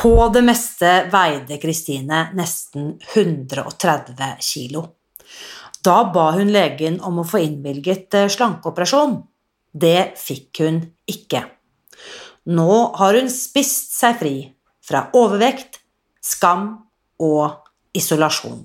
På det meste veide Kristine nesten 130 kilo. Da ba hun legen om å få innvilget eh, slankeoperasjon. Det fikk hun ikke. Nå har hun spist seg fri fra overvekt, skam og isolasjon.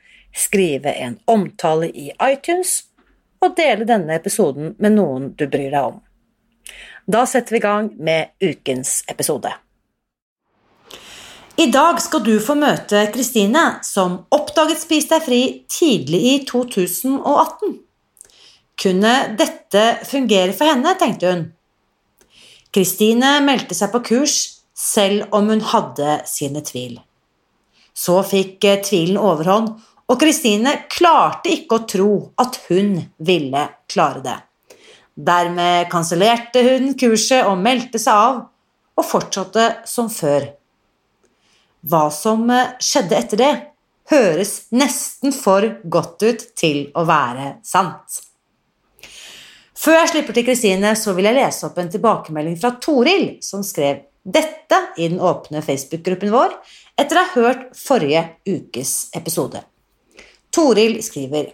skrive en omtale i iTunes og dele denne episoden med noen du bryr deg om. Da setter vi i gang med ukens episode. I dag skal du få møte Kristine, som oppdaget Spis deg fri tidlig i 2018. Kunne dette fungere for henne, tenkte hun. Kristine meldte seg på kurs selv om hun hadde sine tvil. Så fikk tvilen overhånd, og Kristine klarte ikke å tro at hun ville klare det. Dermed kansellerte hun kurset og meldte seg av, og fortsatte som før. Hva som skjedde etter det, høres nesten for godt ut til å være sant. Før jeg slipper til Kristine, så vil jeg lese opp en tilbakemelding fra Toril, som skrev dette i den åpne Facebook-gruppen vår etter å ha hørt forrige ukes episode. Toril skriver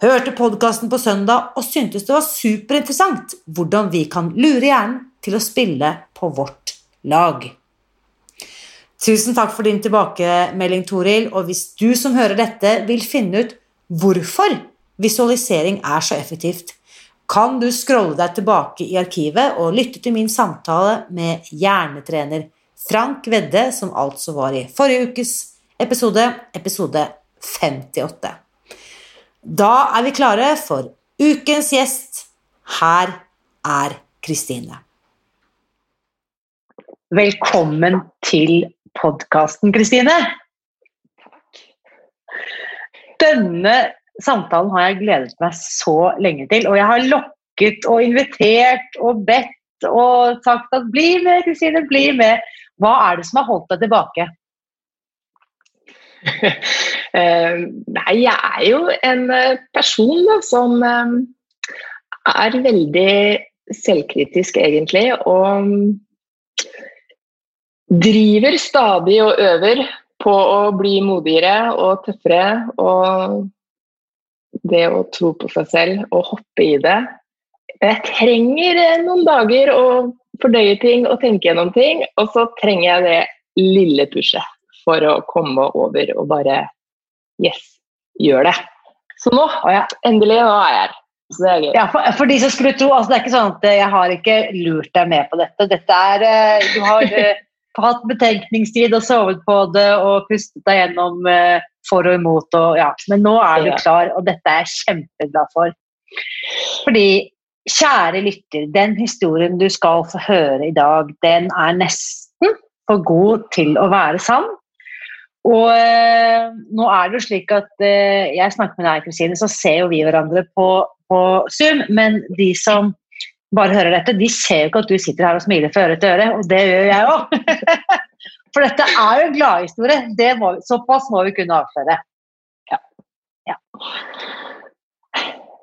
Hørte podkasten på søndag og syntes det var superinteressant hvordan vi kan lure hjernen til å spille på vårt lag. Tusen takk for din tilbakemelding, Toril, og hvis du som hører dette vil finne ut hvorfor visualisering er så effektivt, kan du scrolle deg tilbake i arkivet og lytte til min samtale med hjernetrener Frank Vedde, som altså var i forrige ukes episode, episode 58. Da er vi klare for ukens gjest. Her er Kristine. Velkommen til podkasten, Kristine. Denne samtalen har jeg gledet meg så lenge til, og jeg har lokket og invitert og bedt og sagt at bli med, Kristine, bli med. Hva er det som har holdt deg tilbake? Eh, nei, jeg er jo en eh, person da, som eh, er veldig selvkritisk, egentlig. Og driver stadig og øver på å bli modigere og tøffere. Og det å tro på seg selv og hoppe i det. Jeg trenger noen dager å fordøye ting og tenke gjennom ting, og så trenger jeg det lille pushet for å komme over og bare Yes, gjør det. Så nå har jeg endelig nå er jeg her. Så det er gøy. Ja, for, for, de som skulle tro, altså Det er ikke sånn at jeg har ikke lurt deg med på dette. Dette er eh, Du har uh, hatt betenkningstid og sovet på det og pustet deg gjennom uh, for og imot. Og, ja. Men nå er du klar, og dette er jeg kjempeglad for. Fordi Kjære lytter, den historien du skal få høre i dag, den er nesten for god til å være sann. Og eh, nå er det jo slik at eh, jeg snakker med deg, Kristine, så ser jo vi hverandre på, på, Zoom. Men de som bare hører dette, de ser jo ikke at du sitter her og smiler fra øre til øre, og det gjør jeg òg. For dette er jo en gladhistorie. Såpass må vi kunne avsløre. Ja. ja.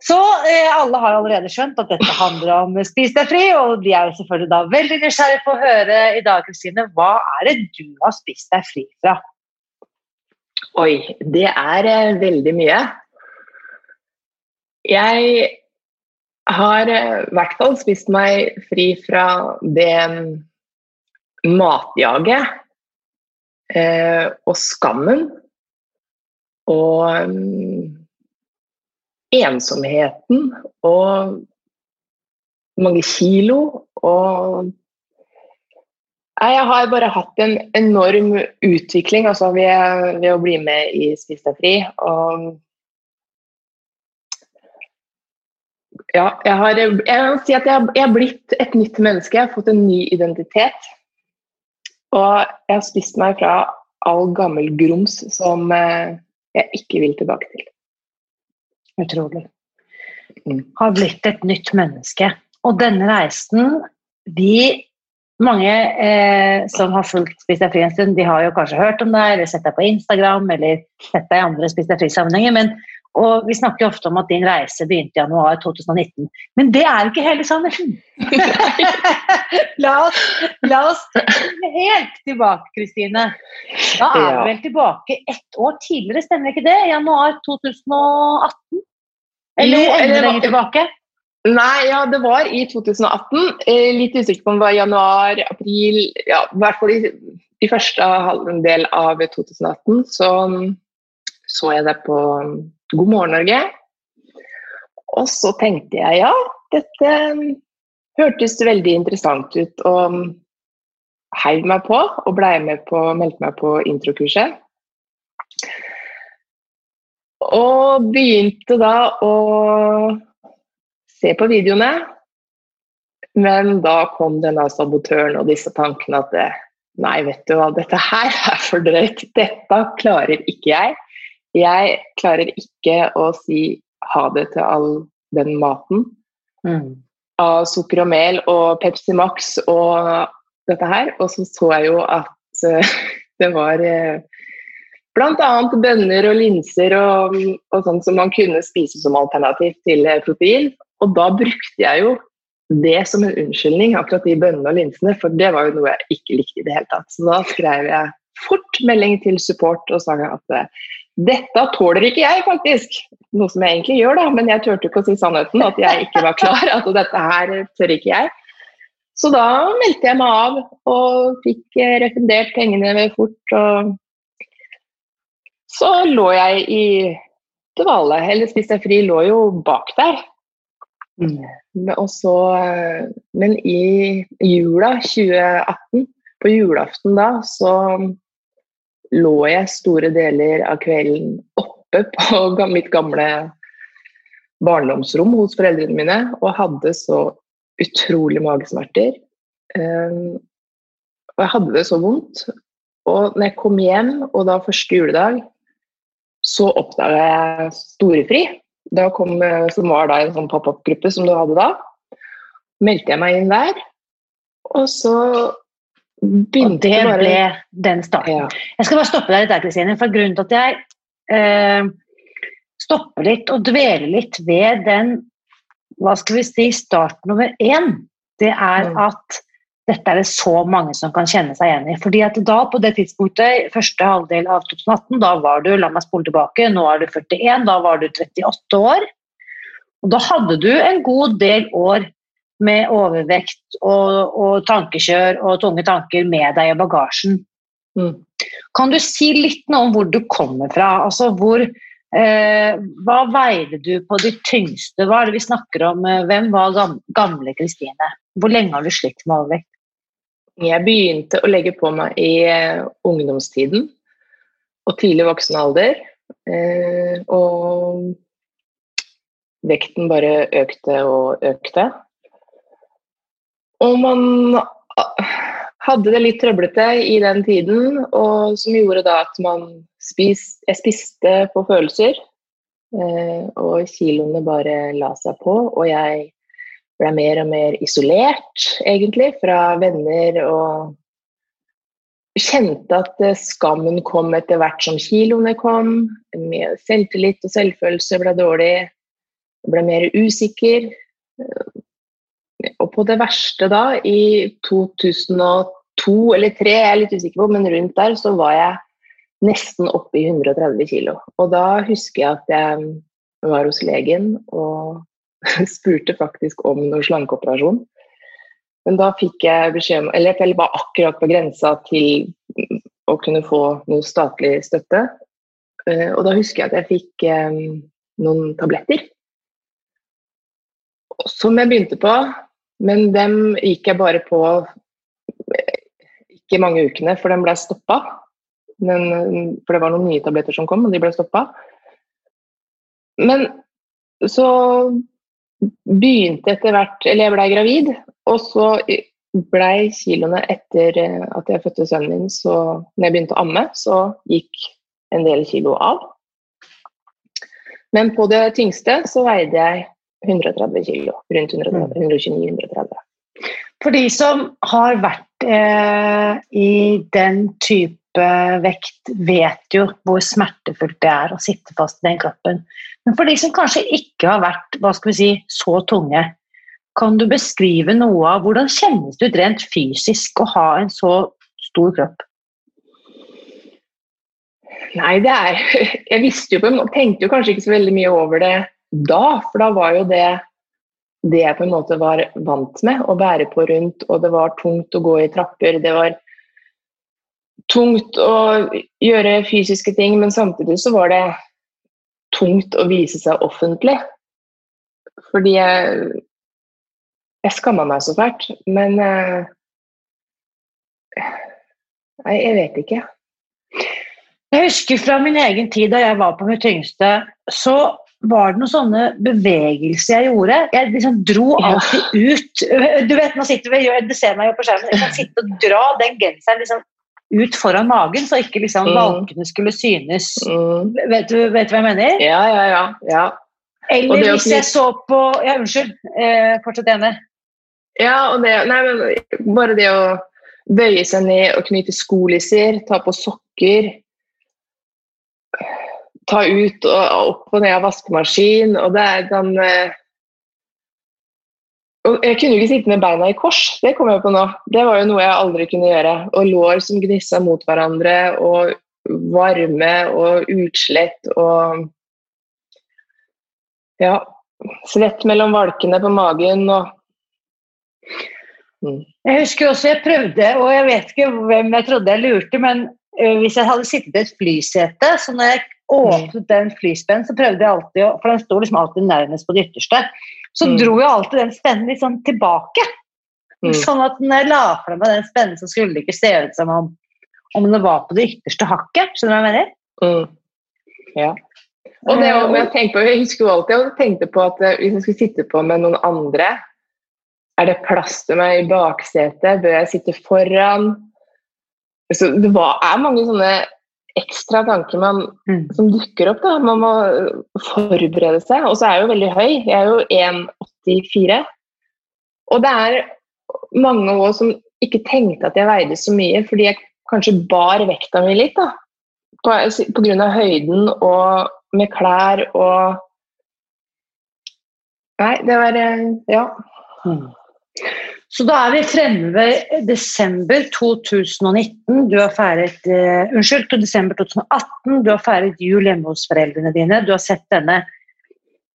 Så eh, alle har allerede skjønt at dette handler om Spis deg fri, og de er jo selvfølgelig da veldig nysgjerrige på å høre i dag, Kristine, hva er det du har spist deg fri fra? Oi, det er eh, veldig mye. Jeg har i hvert fall spist meg fri fra det matjaget eh, og skammen og um, ensomheten og mange kilo og jeg har bare hatt en enorm utvikling altså, ved, ved, å bli med i Spis deg fri. Og ja, jeg har jeg vil si at jeg, jeg har blitt et nytt menneske. Jeg har fått en ny identitet. Og jeg har spist meg fra all gammel grums som eh, jeg ikke vil tilbake til. Utrolig. Mm. Har blitt et nytt menneske. Og denne reisen vi mange eh, som har fulgt Spis deg fri en stund, de har jo kanskje hørt om deg, eller sett deg på Instagram eller sett deg i andre Spis deg fri-sammenhenger. men og Vi snakker ofte om at din reise begynte i januar 2019. Men det er ikke hele sannheten! la oss, la oss helt tilbake, Kristine. Da er ja. vi vel tilbake ett år tidligere, stemmer ikke det? Januar 2018? Eller jo, enda lenger tilbake? Nei, ja, det var i 2018. Eh, litt usikker på om det var januar, april ja, I hvert fall i, i første halvdel av 2018 så så jeg det på God morgen, Norge. Og så tenkte jeg ja, dette hørtes veldig interessant ut. Og heiv meg på og ble med på, meldte meg på introkurset. Og begynte da å se på videoene. Men da kom denne sabotøren og disse tankene at nei, vet du hva, dette her er for drøyt. Dette klarer ikke jeg. Jeg klarer ikke å si ha det til all den maten. Mm. Av sukker og mel og Pepsi Max og dette her. Og så så jeg jo at uh, det var uh, bl.a. bønner og linser og, og sånn som man kunne spise som alternativ til protein. Og da brukte jeg jo det som en unnskyldning, akkurat de bønnene og linsene, for det var jo noe jeg ikke likte i det hele tatt. Så da skrev jeg fort melding til support og sa at eh, dette tåler ikke jeg, faktisk. Noe som jeg egentlig gjør, da, men jeg turte ikke å si sannheten, at jeg ikke var klar. At dette her tør ikke jeg. Så da meldte jeg meg av og fikk eh, refundert pengene fort. Og så lå jeg i dvale, eller spiste jeg fri lå jo bak der. Mm. Så, men i jula 2018, på julaften da, så lå jeg store deler av kvelden oppe på mitt gamle barndomsrom hos foreldrene mine og hadde så utrolig magesmerter. Um, og jeg hadde det så vondt. Og når jeg kom hjem, og da første juledag, så oppdaga jeg storefri. Da kom, eh, som var da en sånn pop-up-gruppe som du hadde da. Meldte jeg meg inn der. Og så begynte Og det bare... ble den starten. Ja. Jeg skal bare stoppe deg litt der, Kristine. For grunnen til at jeg eh, stopper litt og dveler litt ved den hva skal vi si, start nummer én, det er mm. at dette er det så mange som kan kjenne seg igjen i. Fordi at da, på det tidspunktet, første halvdel av 2018, da var du la meg spole tilbake, nå er du 41, da var du 38 år. Og da hadde du en god del år med overvekt og, og tankekjør og tunge tanker med deg i bagasjen. Mm. Kan du si litt noe om hvor du kommer fra? Altså hvor, eh, hva veide du på de tyngste? Hva er det vi snakker om? Hvem var gamle Kristine? Hvor lenge har du slitt med overvekt? Jeg begynte å legge på meg i eh, ungdomstiden og tidlig voksen alder. Eh, og vekten bare økte og økte. Og man hadde det litt trøblete i den tiden, og som gjorde da at man spis, jeg spiste på følelser. Eh, og kiloene bare la seg på, og jeg ble mer og mer isolert, egentlig, fra venner og Kjente at skammen kom etter hvert som kiloene kom. Mye selvtillit og selvfølelse ble dårlig. Ble mer usikker. Og på det verste da, i 2002 eller 2003, jeg er litt usikker på, men rundt der, så var jeg nesten oppe i 130 kg. Og da husker jeg at jeg var hos legen og spurte faktisk om noen slankeoperasjon. Men da fikk jeg beskjed om Eller jeg var akkurat på grensa til å kunne få noe statlig støtte. Eh, og da husker jeg at jeg fikk eh, noen tabletter som jeg begynte på, men dem gikk jeg bare på ikke mange ukene, for den ble stoppa. for det var noen nye tabletter som kom, og de ble stoppa. Men så begynte etter hvert Eller jeg blei gravid, og så blei kiloene etter eh, at jeg fødte sønnen min, så når jeg begynte å amme, så gikk en del kilo av. Men på det tyngste så veide jeg 130 kilo. Rundt 129-130. Mm. For de som har vært eh, i den type vekt, vet jo hvor smertefullt det er å sitte fast i den kroppen. Men for de som kanskje ikke har vært hva skal vi si, så tunge, kan du beskrive noe av hvordan kjennes det ut rent fysisk å ha en så stor kropp? Nei, det er Jeg visste jo på en måte, tenkte jo kanskje ikke så veldig mye over det da, for da var jo det det jeg på en måte var vant med å bære på rundt, og det var tungt å gå i trapper. Det var tungt å gjøre fysiske ting, men samtidig så var det tungt å vise seg offentlig. Fordi jeg Jeg skamma meg så fælt, men eh, Nei, jeg vet ikke. Jeg husker fra min egen tid da jeg var på mitt tyngste, så var det noen sånne bevegelser jeg gjorde. Jeg liksom dro alltid ut Du vet, nå sitter vi, Du ser meg jo på skjermen. Jeg kan sitte og dra den genseren liksom ut foran magen, så ikke liksom mm. valkene skulle synes. Mm. Vet, du, vet, du, hva jeg mener? Ja, ja, ja. ja. Eller hvis jeg så på Ja, unnskyld. Eh, fortsett ene. Ja, og det Nei, men bare det å bøye seg ned og knyte skolisser, ta på sokker ta ut og opp og ned av vaskemaskin. og det er den eh, Jeg kunne jo ikke sitte med beina i kors, det kom jeg på nå. Det var jo noe jeg aldri kunne gjøre. Og lår som gnissa mot hverandre, og varme og utslett og Ja. Svett mellom valkene på magen og mm. Jeg husker også jeg prøvde, og jeg vet ikke hvem jeg trodde jeg lurte, men uh, hvis jeg hadde sittet i et flysete, så når jeg åpnet den flyspennen, så prøvde jeg alltid å For den sto liksom alltid nærmest på det ytterste. Så mm. dro jo alltid den spennen litt sånn tilbake. Mm. Sånn at når jeg la fra meg den spennen, så skulle det ikke se ut som om, om det var på det ytterste hakket. Skjønner du hva jeg mener? Mm. Ja. Og det, og jeg, på, jeg, husker jo alltid jeg tenkte på at eh, hvis jeg skulle sitte på med noen andre Er det plass til meg i baksetet? Bør jeg sitte foran? Så det var, er mange sånne ekstra tanker man, mm. som dukker opp. da, Man må forberede seg. Og så er jeg jo veldig høy. Jeg er jo 1,84. Og det er mange år som ikke tenkte at jeg veide så mye, fordi jeg kanskje bar vekta mi litt. da, på, på grunn av høyden og med klær og Nei, det var Ja. Mm. Så da er vi fremme ved desember 2019. Du har feiret uh, Unnskyld, til desember 2018. Du har feiret jul hjemme hos foreldrene dine. Du har sett denne.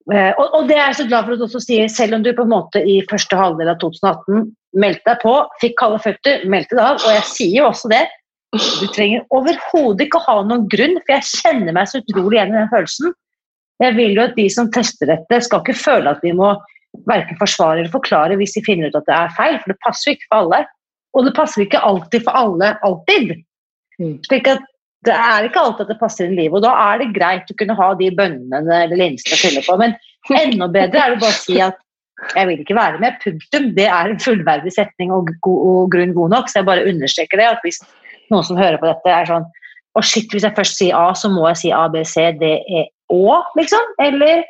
Uh, og, og, det er jeg så glad for at du også sier, selv om du på en måte i første halvdel av 2018 meldte deg på, fikk kalde føtter, meldte deg av, og jeg sier jo også det. Du trenger overhodet ikke ha noen grunn, for jeg kjenner meg så utrolig igjen i den følelsen. Jeg vil jo at de som tester dette, skal ikke føle at de må verken forsvare eller forklare hvis de finner ut at det er feil, for det passer jo ikke for alle. Og det passer ikke alltid for alle, alltid. Mm. Slik at det er ikke alltid at det passer i livet, og da er det greit å kunne ha de bønnene eller linsene å fylle på. Men enda bedre er det bare å si at jeg vil ikke være med, punktum. Det er en fullverdig setning og, og grunn god nok, så jeg bare understreker det. at Hvis noen som hører på dette, er sånn Å, shit, hvis jeg først sier A, så må jeg si A, B, C, D, E, Å, liksom. Eller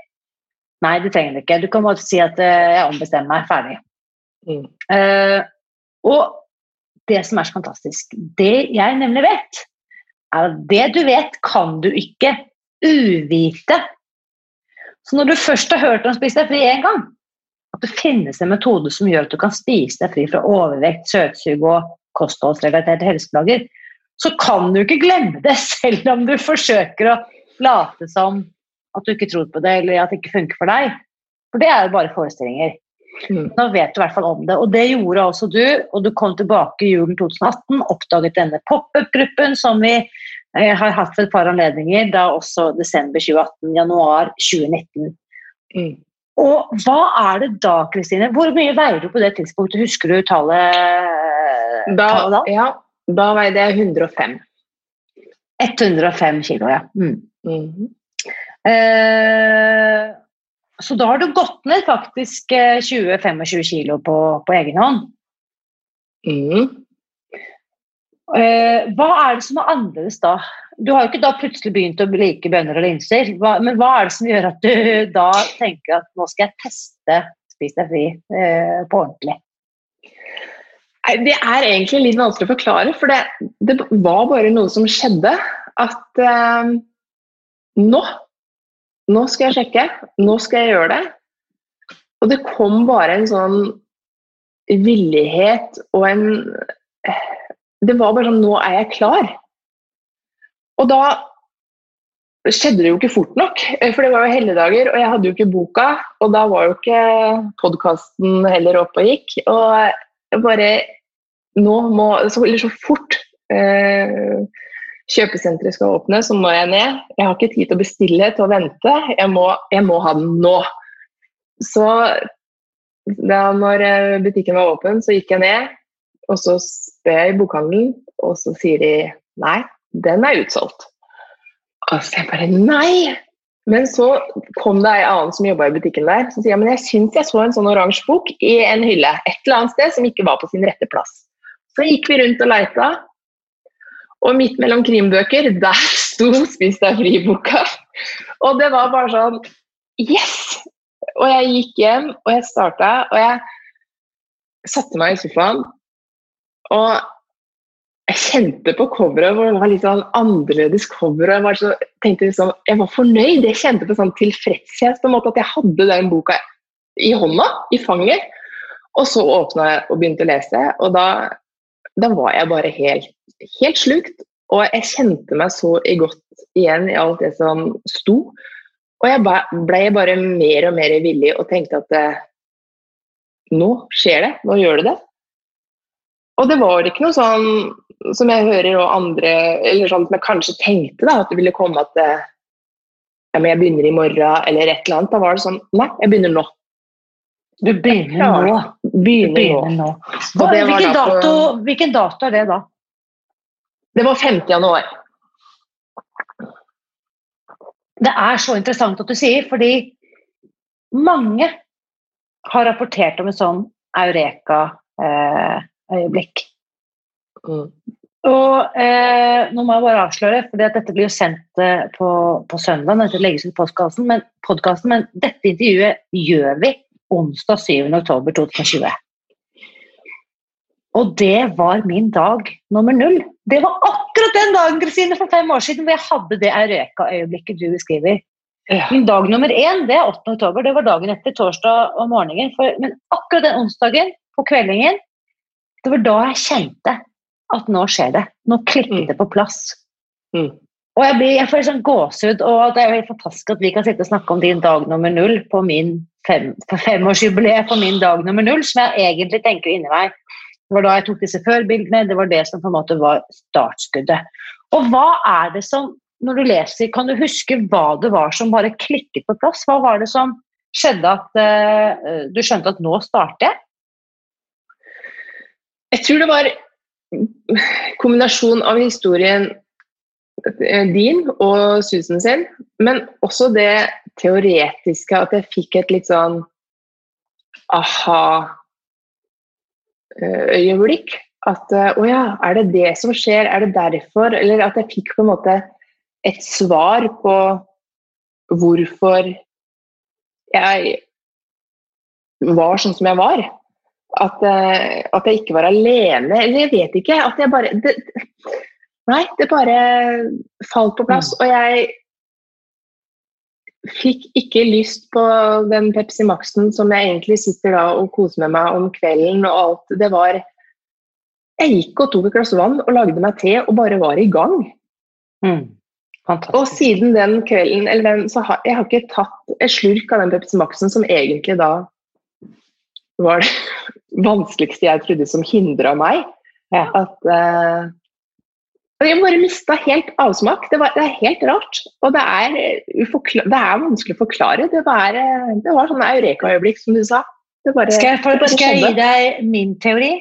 Nei, du trenger det ikke. Du kan bare si at uh, jeg ombestemmer meg. Ferdig. Mm. Uh, og det som er så fantastisk, det jeg nemlig vet, er at det du vet, kan du ikke uvite. Så når du først har hørt om Spis deg fri én gang, at det finnes en metode som gjør at du kan spise deg fri fra overvekt, søtsug og kostholdsrelaterte helseplager, så kan du ikke glemme det, selv om du forsøker å late som at du ikke tror på det, eller at det ikke funker for deg. For det er jo bare forestillinger. Mm. Nå vet du i hvert fall om det. Og det gjorde også du, og du kom tilbake i julen 2018, oppdaget denne pop-up-gruppen som vi eh, har hatt et par anledninger, da også desember 2018, januar 2019. Mm. Og hva er det da, Kristine? Hvor mye veier du på det tidspunktet? Husker du tallet, Da, tallet da? ja, da veide jeg 105. 105 kilo, ja. Mm. Mhm. Eh, så da har du gått ned faktisk eh, 20-25 kilo på, på egen hånd. Mm. Eh, hva er det som er annerledes da? Du har jo ikke da plutselig begynt å like bønner og linser, hva, men hva er det som gjør at du da tenker at nå skal jeg teste Spis deg fri eh, på ordentlig? Det er egentlig litt vanskelig å forklare, for det, det var bare noe som skjedde. At eh, nå Nå skal jeg sjekke. Nå skal jeg gjøre det. Og det kom bare en sånn villighet og en Det var bare sånn Nå er jeg klar. Og da skjedde det jo ikke fort nok, for det var jo helligdager, og jeg hadde jo ikke boka. Og da var jo ikke podkasten heller oppe og gikk. Og bare Nå må Eller så fort eh, kjøpesenteret skal åpne, så må jeg ned. Jeg har ikke tid til å bestille, til å vente. Jeg må, jeg må ha den nå. Så da når eh, butikken var åpen, så gikk jeg ned, og så spør jeg i bokhandelen, og så sier de nei, den er utsolgt. Og så jeg bare nei! Men så kom det ei annen som jobba i butikken der, som sier men jeg syns jeg så en sånn oransje bok i en hylle et eller annet sted som ikke var på sin rette plass. Så gikk vi rundt og leita, og midt mellom krimbøker, der sto 'Spis deg fri'-boka. Og det var bare sånn Yes! Og jeg gikk hjem, og jeg starta, og jeg satte meg i sofaen. Og jeg kjente på coveret hvor det var litt sånn annerledes cover. og Jeg var, så, tenkte liksom, jeg var fornøyd. Jeg kjente på sånn tilfredshet på en måte at jeg hadde den boka i hånda, i fanget. Og så åpna jeg og begynte å lese, og da, da var jeg bare helt, helt slukt. Og jeg kjente meg så godt igjen i alt det som sto. Og jeg ble- bare mer og mer villig og tenkte at eh, nå skjer det, nå gjør det det. Og det var ikke noe sånn som jeg hører og andre Eller sånn som jeg kanskje tenkte, da, at det ville komme at eh, ja, men jeg begynner i morgen, eller et eller annet. Da var det sånn Nei, jeg begynner nå. Du begynner nå. Du Begynner begynner nå. nå. Hvilken, dato, hvilken dato er det da? Det var 5. januar. Det er så interessant at du sier, fordi mange har rapportert om en sånn eureka-øyeblikk. Mm. Og eh, nå må jeg bare avsløre, for dette blir jo sendt eh, på, på søndag, dette legges ut podkasten, men, podcasten, men dette intervjuet gjør vi onsdag 7. oktober 2020. Og det var min dag nummer null. Det var akkurat den dagen Kristine, for fem år siden hvor jeg hadde det eureka-øyeblikket du beskriver. Ja. Min dag nummer én det er 8. oktober, det var dagen etter torsdag og morgenen. For, men akkurat den onsdagen på kveldingen, det var da jeg kjente at nå skjer det. Nå klikket Mm. det på plass. Mm. Og jeg, blir, jeg får sånn gåsehud, og det er jo helt fantastisk at vi kan sitte og snakke om din dag nummer null på min fem, på femårsjubileet for min dag nummer null, som jeg egentlig tenker inni meg. Det var da jeg tok disse førbildene, det var det som på en måte var startskuddet. Og hva er det som, når du leser, kan du huske hva det var som bare klikket på plass? Hva var det som skjedde at uh, du skjønte at nå starter jeg? Jeg tror det var kombinasjon av historien eh, din og Susan sin, men også det teoretiske at jeg fikk et litt sånn aha-øyeblikk. At eh, å ja, er det det som skjer, er det derfor? Eller at jeg fikk på en måte et svar på hvorfor jeg var sånn som jeg var. At, eh, at jeg ikke var alene, eller jeg vet ikke. At jeg bare det, Nei, det bare falt på plass. Og jeg fikk ikke lyst på den Pepsi Max-en som jeg egentlig sitter da og koser med meg om kvelden og alt. Det var Jeg gikk og tok et glass vann og lagde meg te og bare var i gang. Mm. Og siden den kvelden, eller den, så har jeg har ikke tatt et slurk av den Pepsi Max-en som egentlig da var det vanskeligste jeg trodde som hindra meg. Ja. At uh, Jeg bare mista helt avsmak. Det, var, det, er helt rart. Og det er, det er vanskelig å forklare. Det var, det var sånn eureka-øyeblikk, som du sa. Bare, skal, jeg, for, skal jeg gi deg min teori?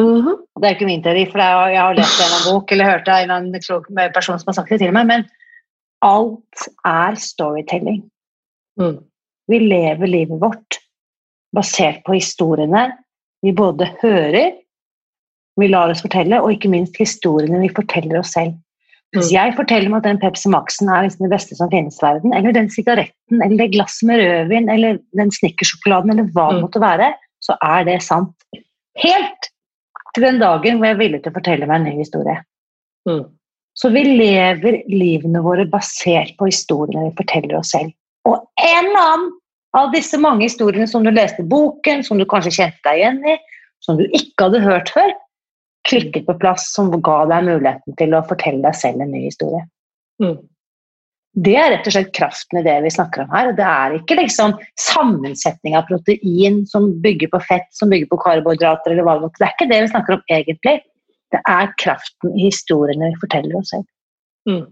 Uh -huh. Det er ikke min teori, for jeg har lest en bok eller hørt det av en klok person som har sagt det til meg, men alt er storytelling. Mm. Vi lever livet vårt basert på historiene vi både hører, vi lar oss fortelle, og ikke minst historiene vi forteller oss selv. Hvis mm. jeg forteller meg at den Pepsi Max-en er liksom det beste som finnes i verden, eller den sigaretten, eller det glasset med rødvin, eller den snickersjokoladen, eller hva det mm. måtte være, så er det sant. Helt til den dagen hvor jeg er villig til å fortelle meg en ny historie. Mm. Så vi lever livene våre basert på historiene vi forteller oss selv. Og en eller annen av disse mange historiene som du leste i boken, som du kanskje kjente deg igjen i, som du ikke hadde hørt før, klikket på plass som ga deg muligheten til å fortelle deg selv en ny historie. Mm. Det er rett og slett kraften i det vi snakker om her. Det er ikke liksom sammensetning av protein som bygger på fett, som bygger på karbohydrater eller hva det måtte Det er ikke det vi snakker om egentlig. Det er kraften i historiene vi forteller oss selv. Mm.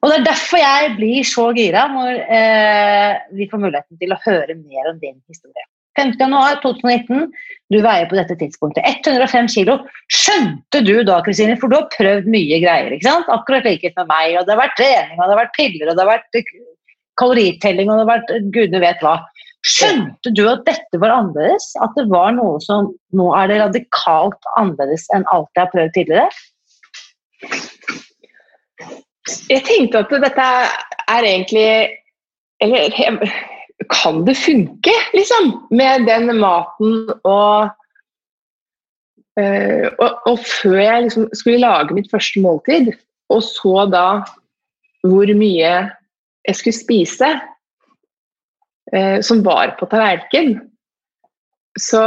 Og Det er derfor jeg blir så gira når eh, vi får muligheten til å høre mer om din historie. 5.1.2019, du veier på dette tidspunktet 105 kg. Skjønte du da, Kristine, for du har prøvd mye greier, ikke sant? akkurat like med meg, og det har vært trening, og det har vært piller, og det har vært kaloritelling, og det har vært gudene vet hva. Skjønte du at dette var annerledes? At det var noe som nå er det radikalt annerledes enn alt jeg har prøvd tidligere? Jeg tenkte at dette er egentlig Eller kan det funke, liksom? Med den maten og uh, og, og, før jeg liksom skulle lage mitt første måltid, og så da hvor mye jeg skulle spise uh, som var på tallerken, så,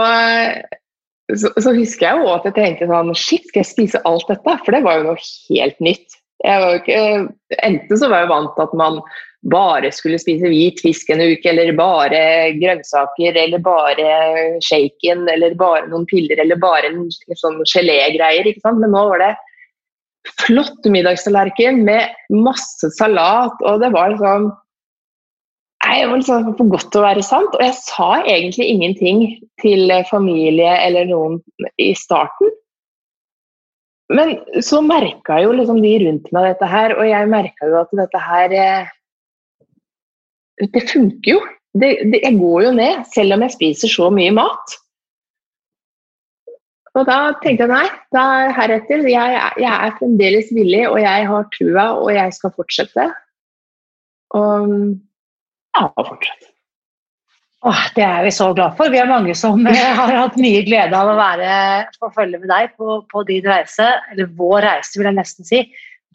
så, så, husker jeg jo at jeg tenkte sånn Shit, skal jeg spise alt dette? For det var jo noe helt nytt. Jeg var jo ikke, enten så var jeg vant til at man bare skulle spise hvit fisk en uke, eller bare grønnsaker, eller bare shaken, eller bare noen piller, eller bare en sånn gelégreier. Men nå var det flott middagstallerken med masse salat, og det var liksom Nei, det var liksom for godt til å være sant. Og jeg sa egentlig ingenting til familie eller noen i starten. Men så merka jo liksom de rundt meg dette her, og jeg merka jo at dette her eh, det funker jo. Det, det, jeg går jo ned, selv om jeg spiser så mye mat. Og da tenkte jeg nei, da heretter jeg, jeg er fremdeles villig, og jeg har trua, og jeg skal fortsette. Og ja, fortsette. Åh, det er vi så glad for. Vi er mange som har hatt mye glede av å være på følge med deg på, på din reise, eller vår reise, vil jeg nesten si.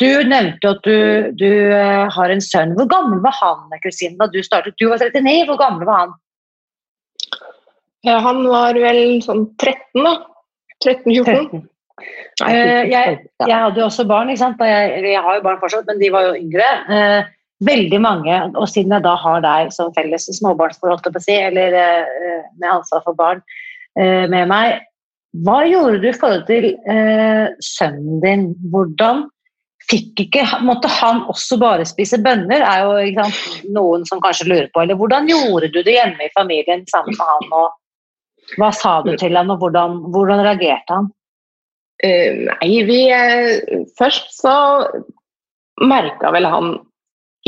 Du nevnte at du, du, eh, har en sønn. Hvor gammel var han Kristine, da du startet? Du var 39, hvor gammel var han? Han var vel sånn 13, da. 13-14. Uh, jeg, jeg, hadde jo også barn, ikke sant? Jeg, jeg, har jo barn fortsatt, men de var jo yngre. Uh, veldig mange, og siden jeg da har deg som felles småbarnsforhold, si, eller med ansvar for barn med meg, hva gjorde du i forhold til sønnen din? Hvordan fikk ikke, Måtte han også bare spise bønner, er jo sant, noen som kanskje lurer på. Eller hvordan gjorde du det hjemme i familien sammen med han? og Hva sa du til han, og hvordan, hvordan reagerte han? Uh, nei, vi uh, Først så merka vel han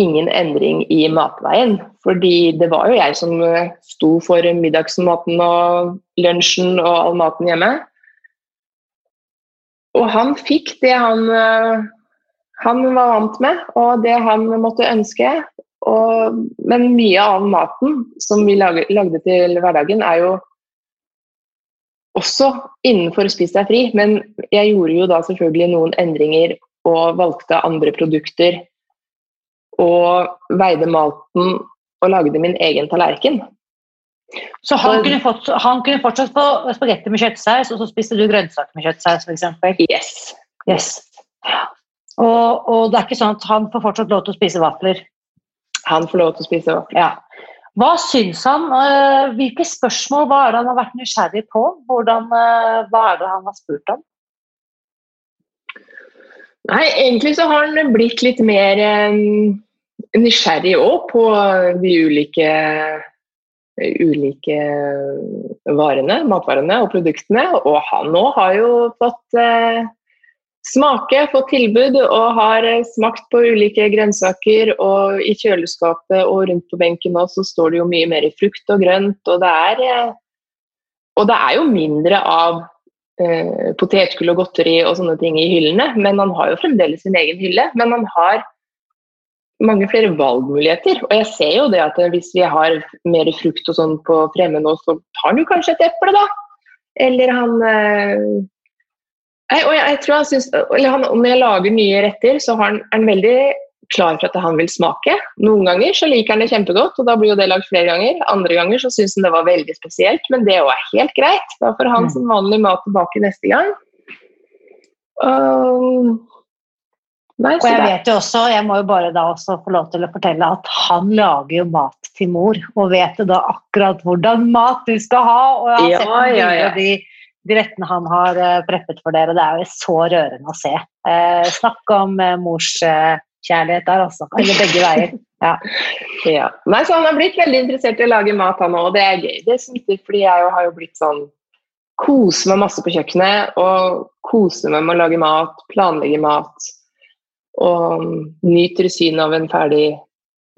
ingen endring i matveien. Fordi det var jo jeg som uh, sto for middagsmaten og lunsjen og all maten hjemme. Og han fikk det han han var vant med, og det han måtte ønske. Og, men mye av maten som vi lagde, lagde til hverdagen, er jo også innenfor Spis deg fri, men jeg gjorde jo da selvfølgelig noen endringer og valgte andre produkter. Og veide maten og lagde min egen tallerken. Så han, kunne, fått, han kunne fortsatt få spagetti med kjøttsaus, og så spiste du grønnsaker med kjøttsaus f.eks.? Yes. yes. Og, og, det er ikke sånn at han får fortsatt lov til å spise vafler? Han får lov til å spise vafler. Ja. Hva syns han? Eh, hvilke spørsmål hva er det han har vært nysgjerrig på? Hvordan, eh, hva er det han har spurt om? Nei, egentlig så har han blitt litt mer um, nysgjerrig òg på de ulike ulike varene, matvarene og produktene. Og han òg har jo fått eh, smake, fått tilbud og har eh, smakt på ulike grønnsaker. Og i kjøleskapet og rundt på benken nå så står det jo mye mer frukt og grønt. Og det er, eh, og det er jo mindre av eh, potetgull og godteri og sånne ting i hyllene. Men han har jo fremdeles sin egen hylle. Men han har mange flere valgmuligheter. Og jeg ser jo det at hvis vi har mer frukt og sånn på fremme nå, så tar han jo kanskje et eple, da. Eller han eh, og jeg, jeg tror han synes, eller han, Når jeg lager nye retter, så han, er han veldig klar for at han vil smake. Noen ganger så liker han det kjempegodt, og da blir jo det lagd flere ganger. Andre ganger så syns han det var veldig spesielt, men det er helt greit. Da får han mm. som vanlig mat tilbake neste gang. Um, Nei, og jeg vet jo også, jeg må jo bare da også få lov til å fortelle at han lager jo mat til mor, og vet jo da akkurat hvordan mat du skal ha. Og jeg har ja, sett ja, ja. de, de rettene han har uh, preppet for dere, det er jo så rørende å se. Eh, snakk om uh, morskjærlighet der, altså. Eller begge veier. Ja. ja. Nei, så han har blitt veldig interessert i å lage mat, han òg, og det er gøy. Det smitter, fordi jeg har jo blitt sånn Kose meg masse på kjøkkenet og kose meg med å lage mat, planlegge mat og nyter synet av en ferdig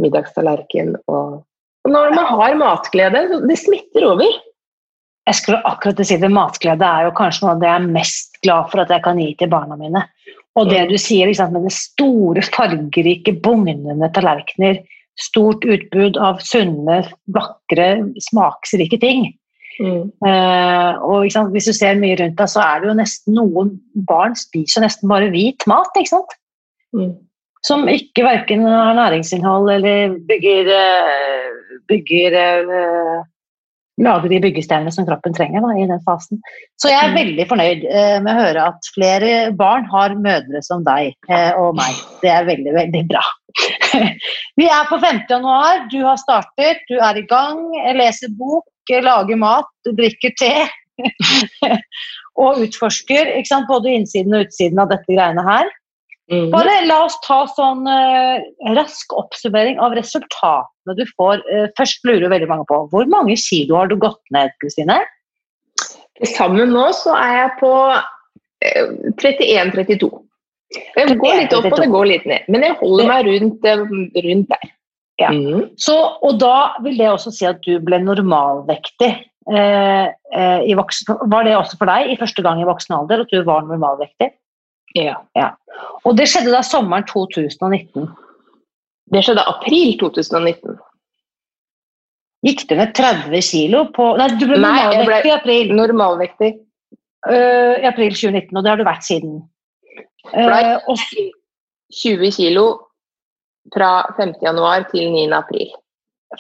middagstallerken. Og, og, når man har matglede, det smitter over. Jeg skulle akkurat si det, Matglede er jo kanskje noe av det jeg er mest glad for at jeg kan gi til barna mine. Og det du sier liksom, med det store, fargerike, bugnende tallerkener, stort utbud av sunne, vakre, smaksrike ting. Mm. Uh, og sant, Hvis du ser mye rundt deg, så er det jo nesten noen barn spiser nesten bare hvit mat. ikke sant? Mm. Som ikke verken har næringsinnhold eller bygger, eh, bygger eh, Lager de byggesteinene som kroppen trenger da, i den fasen. Så jeg er mm. veldig fornøyd eh, med å høre at flere barn har mødre som deg og meg. Det er veldig, veldig bra. Vi er på 5. januar, du har startet, du er i gang, leser bok, lager mat, drikker te. og utforsker både innsiden og utsiden av dette greiene her. Mm. Bare la oss ta sånn uh, rask oppsummering av resultatene du får. Uh, først lurer veldig mange på hvor mange kilo har du gått ned, Kristine? Sammen nå så er jeg på uh, eh, 31-32. Det går litt opp og det går litt ned, men jeg holder meg rundt, rundt der. Ja. Mm. Så, og da vil det også si at du ble normalvektig. Voksen, var det også for deg i første gang i voksen alder at du var normalvektig? Ja. ja. Og det skjedde da sommeren 2019? Det skjedde april 2019. Gikk du ned 30 kilo på Nei, du ble normalvektig i april. Normalvektig. Uh, I april 2019, og det har du vært siden. Uh, og... 20 kilo fra 5. januar til 9. april.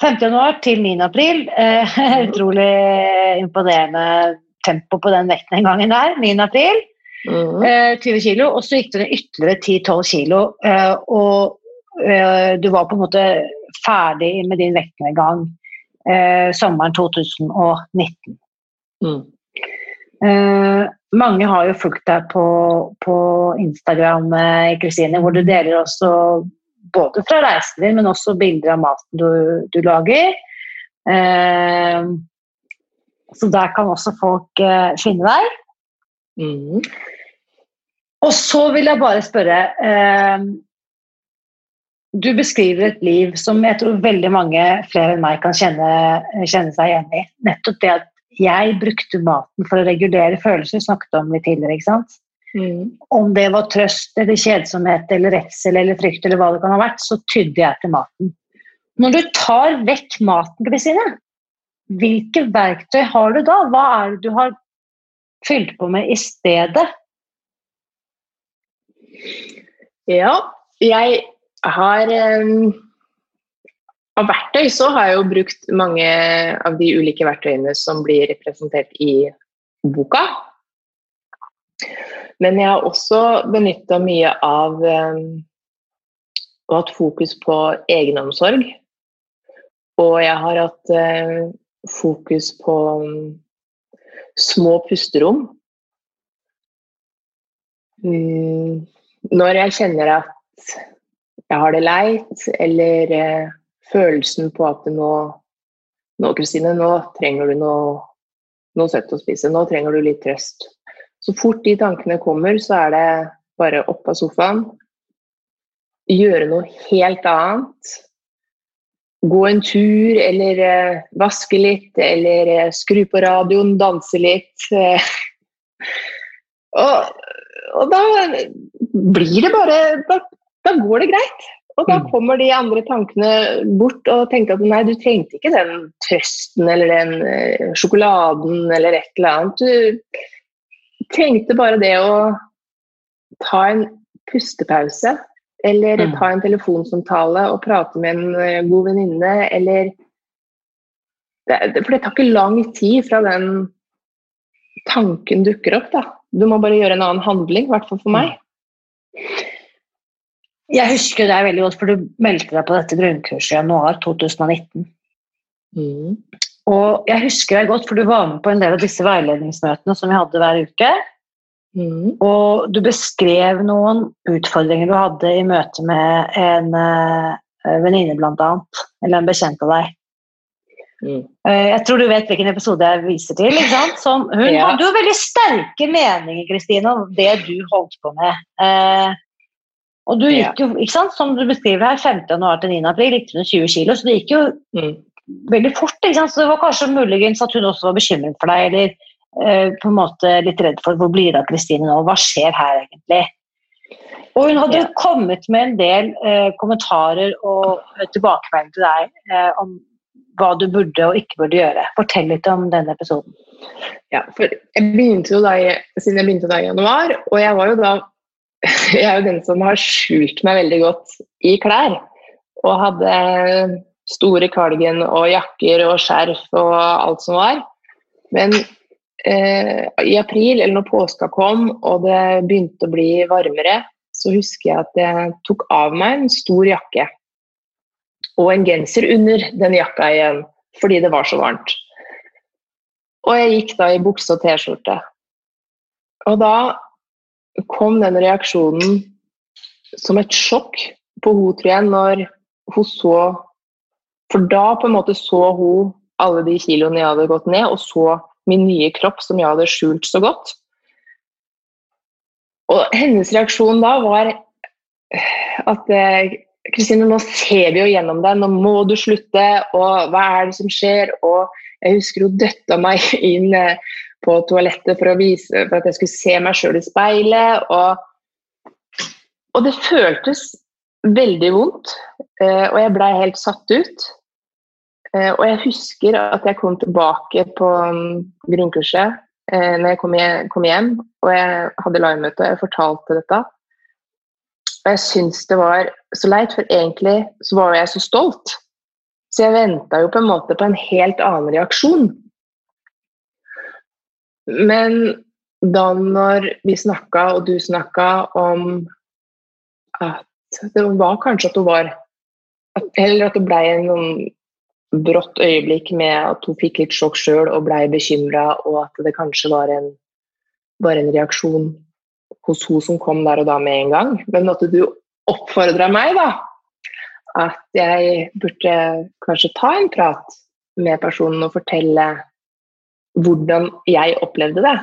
5. januar til 9. april. Uh, utrolig imponerende tempo på den vekten den gangen der. 9. april. Mm. Eh, 20 kilo, og så gikk det ned ytterligere 10-12 kilo. Eh, og eh, du var på en måte ferdig med din vektnedgang eh, sommeren 2019. Mm. Eh, mange har jo fulgt deg på, på Instagram, eh, Kristine, hvor du deler også både fra reisen din, men også bilder av maten du, du lager. så der kan også folk finne deg. Mm. Og så vil jeg bare spørre eh, Du beskriver et liv som jeg tror veldig mange flere enn meg kan kjenne, kjenne seg igjen i. Nettopp det at jeg brukte maten for å regulere følelser, snakket om litt tidligere. ikke sant? Mm. Om det var trøst eller kjedsomhet eller redsel eller frykt eller hva det kan ha vært, så tydde jeg til maten. Når du tar vekk maten, Kristine, hvilke verktøy har du da? Hva er det du har fylt på med i stedet? Ja, jeg har um, Av verktøy så har jeg jo brukt mange av de ulike verktøyene som blir representert i boka. Men jeg har også benytta mye av um, og hatt fokus på egenomsorg. Og jeg har hatt uh, fokus på um, små pusterom. Mm, når jeg kjenner at jeg har det leit, eller eh, følelsen på at nå nå, Kristine, nå trenger du noe, noe søtt å spise. Nå trenger du litt trøst. Så fort de tankene kommer, så er det bare opp av sofaen. Gjøre noe helt annet. Gå en tur, eller eh, vaske litt, eller eh, skru på radioen, danse litt. og, og da blir det bare da, da går det greit. Og da mm. kommer de andre tankene bort og tenker at nei, du trengte ikke den trøsten eller den uh, sjokoladen eller et eller annet. Du trengte bare det å ta en pustepause. Eller mm. ta en telefonsamtale og prate med en uh, god venninne, eller For det tar ikke lang tid fra den tanken dukker opp, da. Du må bare gjøre en annen handling, i hvert fall for meg. Jeg husker deg veldig godt, for du meldte deg på dette grunnkurset i januar 2019. Mm. Og jeg husker deg godt, for du var med på en del av disse veiledningsmøtene som vi hadde hver uke. Mm. Og du beskrev noen utfordringer du hadde i møte med en uh, venninne, bl.a. Eller en bekjent av deg. Mm. Uh, jeg tror du vet hvilken episode jeg viser til. Som, hun ja. hadde jo veldig sterke meninger Kristine, om det du holdt på med. Uh, og du gikk jo, ikke sant, som du beskriver her, 5. januar til 9. april gikk du ned 20 kilo, så det gikk jo mm. veldig fort. ikke sant, Så det var kanskje muligens at hun også var bekymret for deg, eller eh, på en måte litt redd for hvor blir det av Kristine nå, hva skjer her egentlig? Og hun hadde ja. kommet med en del eh, kommentarer og tilbakemelding til deg eh, om hva du burde og ikke burde gjøre. Fortell litt om denne episoden. Ja, for jeg begynte jo da, Siden jeg begynte da i januar, og jeg var jo da jeg er jo den som har skjult meg veldig godt i klær. Og hadde store kalgen og jakker og skjerf og alt som var. Men eh, i april, eller når påska kom og det begynte å bli varmere, så husker jeg at jeg tok av meg en stor jakke. Og en genser under den jakka igjen, fordi det var så varmt. Og jeg gikk da i bukse og T-skjorte. Og da kom den reaksjonen som et sjokk på henne, tror jeg, når hun så For da på en måte så hun alle de kiloene jeg hadde gått ned, og så min nye kropp som jeg hadde skjult så godt. Og hennes reaksjon da var at eh, Kristine, nå ser vi jo gjennom deg, nå må du slutte, og hva er det som skjer? Og jeg husker hun døtta meg inn eh, på toalettet for, vise, for at jeg skulle se meg sjøl i speilet. Og, og, det føltes veldig vondt, eh, og jeg blei helt satt ut. Eh, og jeg husker at jeg kom tilbake på um, grunnkurset eh, når jeg kom hjem og jeg hadde livemøte og jeg fortalte dette. Og jeg syntes det var så leit, for egentlig så var jeg så stolt. Så jeg venta jo på en måte på en helt annen reaksjon. Men da når vi snakka, og du snakka om at det var kanskje at hun var Eller at det ble en brått øyeblikk med at hun fikk litt sjokk sjøl og ble bekymra, og at det kanskje var en, var en reaksjon hos hun som kom der og da med en gang. Men at du oppfordra meg, da. At jeg burde kanskje ta en prat med personen og fortelle hvordan jeg opplevde det.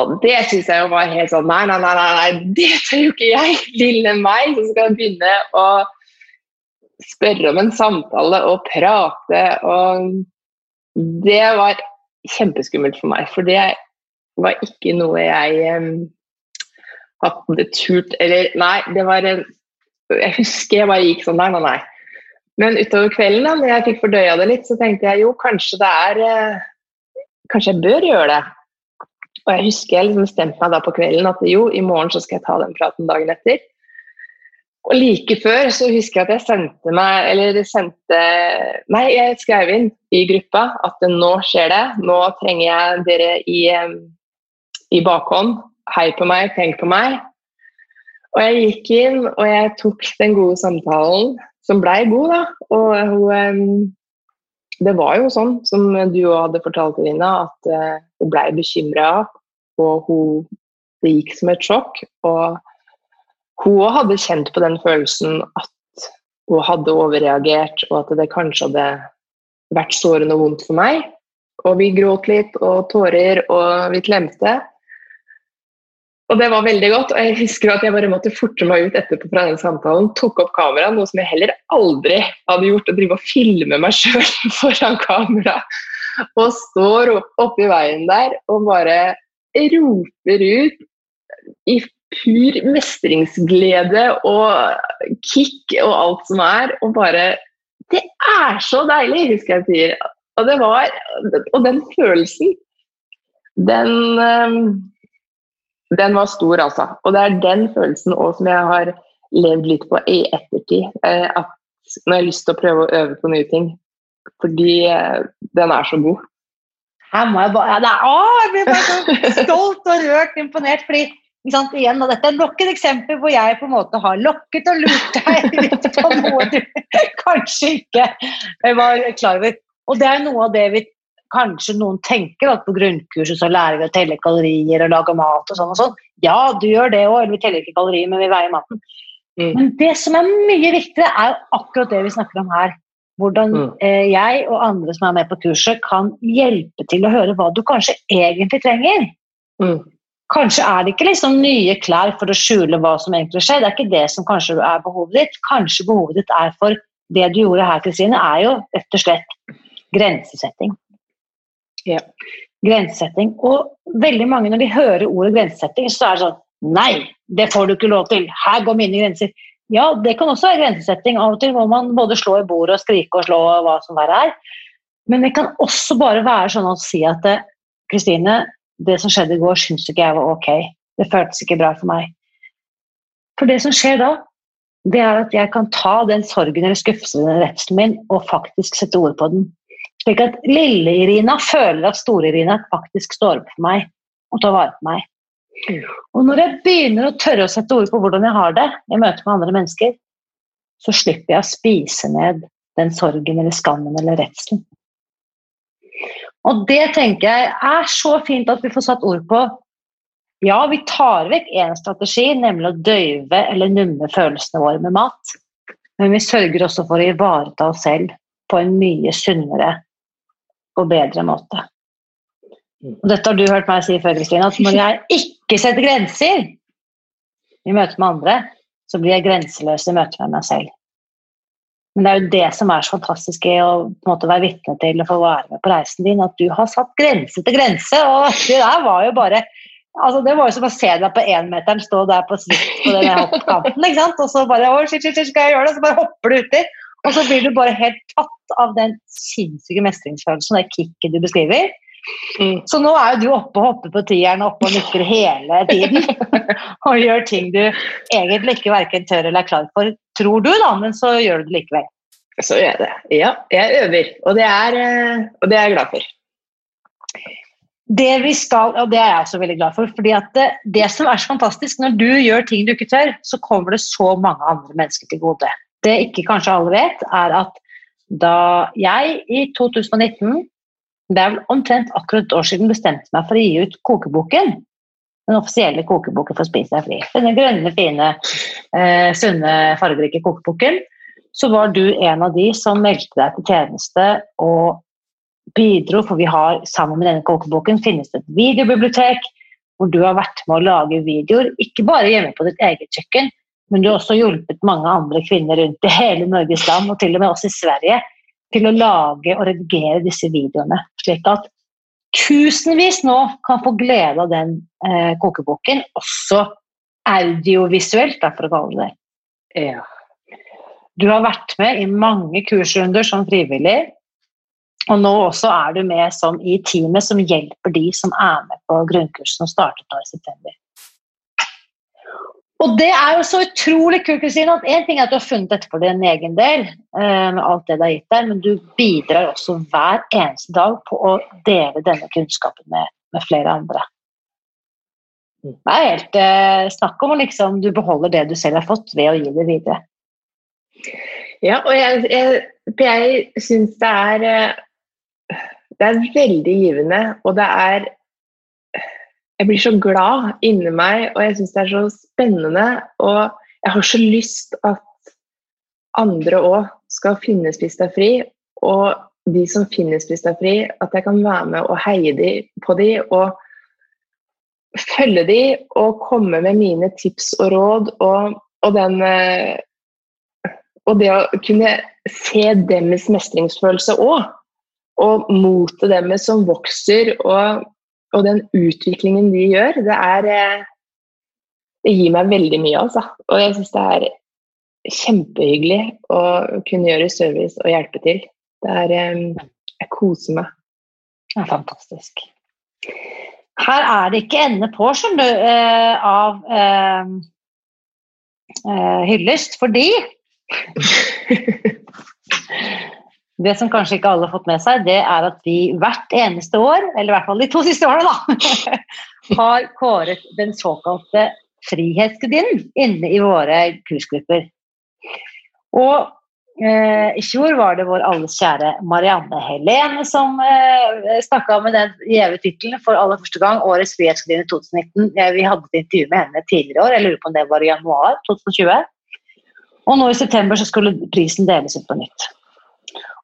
Og det syns jeg jo var helt sånn Nei, nei, nei, nei, det tør jo ikke jeg! Lille meg som skal begynne å spørre om en samtale og prate. Og det var kjempeskummelt for meg, for det var ikke noe jeg um, hadde turt Eller nei, det var Jeg husker jeg bare gikk sånn Nei, nei, nei. Men utover kvelden, da når jeg fikk fordøya det litt, så tenkte jeg jo kanskje det er uh, kanskje jeg bør gjøre det. Og jeg husker jeg liksom bestemte meg da på kvelden at jo, i morgen så skal jeg ta den praten dagen etter. Og like før så husker jeg at jeg sendte meg Eller sendte Nei, jeg skrev inn i gruppa at nå skjer det. Nå trenger jeg dere i, i bakhånd. hei på meg, tenk på meg. Og jeg gikk inn og jeg tok den gode samtalen, som blei god, da. Og hun Det var jo sånn, som du òg hadde fortalt, Irina, at uh, hun blei bekymra, og hun, det gikk som et sjokk. Og hun òg hadde kjent på den følelsen at hun hadde overreagert, og at det kanskje hadde vært sårende vondt for meg. Og vi gråt litt, og tårer, og vi klemte. Og det var veldig godt. Og jeg husker at jeg bare måtte forte meg ut etterpå fra den samtalen. Tok opp kameraet, noe som jeg heller aldri hadde gjort. Å drive og filme meg sjøl foran kamera. Og står oppi veien der og bare roper ut i pur mestringsglede og kick og alt som er. Og bare Det er så deilig, husker jeg sier. Og det var Og den følelsen, den den var stor, altså. Og det er den følelsen òg som jeg har levd litt på i ettertid. Eh, at når jeg har lyst til å prøve å øve på nye ting. Fordi eh, den er så god. Her må jeg bare, ja, er, å, jeg blir bare så stolt og rørt imponert. fordi sant, igjen, og Dette er nok et eksempel hvor jeg på en måte har lokket og lurt deg litt på noe du kanskje ikke var klar over. Og det er noe av det vi kanskje noen tenker at på grunnkurset så lærer vi å telle kalorier og lage mat og sånn og sånn. Ja, du gjør det òg, eller vi teller ikke kalorier, men vi veier maten. Mm. Men det som er mye viktigere, er akkurat det vi snakker om her. Hvordan mm. eh, jeg og andre som er med på kurset, kan hjelpe til å høre hva du kanskje egentlig trenger. Mm. Kanskje er det ikke liksom nye klær for å skjule hva som egentlig skjer. Det er ikke det som kanskje er behovet ditt. Kanskje behovet ditt er for det du gjorde her, Kristine, er jo rett og slett grensesetting. Ja. Grensesetting. Og veldig mange, når de hører ordet grensesetting, så er det sånn Nei, det får du ikke lov til. Her går mine grenser. Ja, det kan også være grensesetting. Av og til må man både slå i bordet og skrike og slå og hva som verre er. Men det kan også bare være sånn å si at Kristine, det som skjedde i går, syns ikke jeg var ok. Det føltes ikke bra for meg. For det som skjer da, det er at jeg kan ta den sorgen eller skuffelsen eller redselen min og faktisk sette ord på den. Slik at lille-Irina føler at store-Irina faktisk står opp for meg og tar vare på meg. Og når jeg begynner å tørre å sette ord på hvordan jeg har det i møte med andre mennesker, så slipper jeg å spise ned den sorgen eller skammen eller redselen. Og det tenker jeg er så fint at vi får satt ord på. Ja, vi tar vekk én strategi, nemlig å døyve eller numme følelsene våre med mat. Men vi sørger også for å ivareta oss selv på en mye sunnere på bedre måte. Og dette har du hørt meg si før, Kristine, at når jeg ikke setter grenser i møte med andre, så blir jeg grenseløs i møte med meg selv. Men det er jo det som er så fantastisk i å måte være vitne til og få være med på reisen din, at du har satt grense til grense. Og det der var jo bare altså Det var jo som å se deg på énmeteren stå der på svikt på den hoppkanten, ikke sant? og så bare å, shit, shit, shit, skal jeg gjøre det? Så bare hopper du uti. Og så blir du bare helt tatt av den sinnssyke mestringsfølelsen, det kicket du beskriver. Mm. Så nå er jo du oppe og hopper på tieren og oppe og nikker hele tiden. og gjør ting du egentlig ikke verken tør eller er klar for, tror du, da, men så gjør du det likevel. Så gjør jeg det. Ja, jeg øver, og det er, eh, og det er jeg glad for. Det vi skal, og det er jeg også veldig glad for, fordi at det, det som er så fantastisk, når du gjør ting du ikke tør, så kommer det så mange andre mennesker til gode. Det ikke kanskje alle vet, er at da jeg i 2019, det er vel omtrent akkurat et år siden, bestemte meg for å gi ut kokeboken, den offisielle kokeboken for å spise deg fri, denne grønne, fine, eh, sunne, fargerike kokeboken, så var du en av de som meldte deg til tjeneste og bidro, for vi har sammen med denne kokeboken finnes det et videobibliotek hvor du har vært med å lage videoer, ikke bare hjemme på ditt eget kjøkken, men du har også hjulpet mange andre kvinner rundt i hele Norges land, og til og med oss i Sverige, til å lage og redigere disse videoene. Slik at tusenvis nå kan få glede av den eh, kokeboken, også audiovisuelt, for å kalle det Ja. Du har vært med i mange kursrunder som frivillig. Og nå også er du med som i teamet som hjelper de som er med på grunnkursen som startet nå i september. Og det er jo så utrolig kult, Kristine, at én ting er at du har funnet dette for din egen del, eh, med alt det det har gitt deg, men du bidrar også hver eneste dag på å dele denne kunnskapen med, med flere andre. Det er helt eh, snakk om å liksom du beholder det du selv har fått, ved å gi det videre. Ja, og jeg, jeg, jeg syns det er eh, Det er veldig givende, og det er Jeg blir så glad inni meg, og jeg syns det er så spennende. Og jeg har så lyst at andre òg skal finne Spis deg fri. Og de som finner Spis deg fri, at jeg kan være med og heie de, på de, og følge de og komme med mine tips og råd. Og, og, den, eh, og det å kunne se deres mestringsfølelse òg. Og motet deres som vokser, og, og, den utviklingen de gjør, det er eh, Det gir meg veldig mye, altså. Og jeg syns det er kjempehyggelig å kunne gjøre service og hjelpe til. Det er eh, Jeg koser meg. Det er fantastisk. Her er det ikke ende på, skjønner du, eh, av eh, eh, hyllest, fordi Det som kanskje ikke alle har fått med seg, det er at vi hvert eneste år, eller i hvert fall de to siste årene, da, har kåret den såkalte Frihetsgudinnen inne i våre kursgrupper. Og Eh, I fjor var det vår alles kjære Marianne Helene som eh, snakka med den gjeve tittelen for aller første gang. Årets frihetsgudinne 2019. Eh, vi hadde et intervju med henne tidligere i år, jeg lurer på om det var i januar 2020. Og nå i september så skulle prisen deles ut på nytt.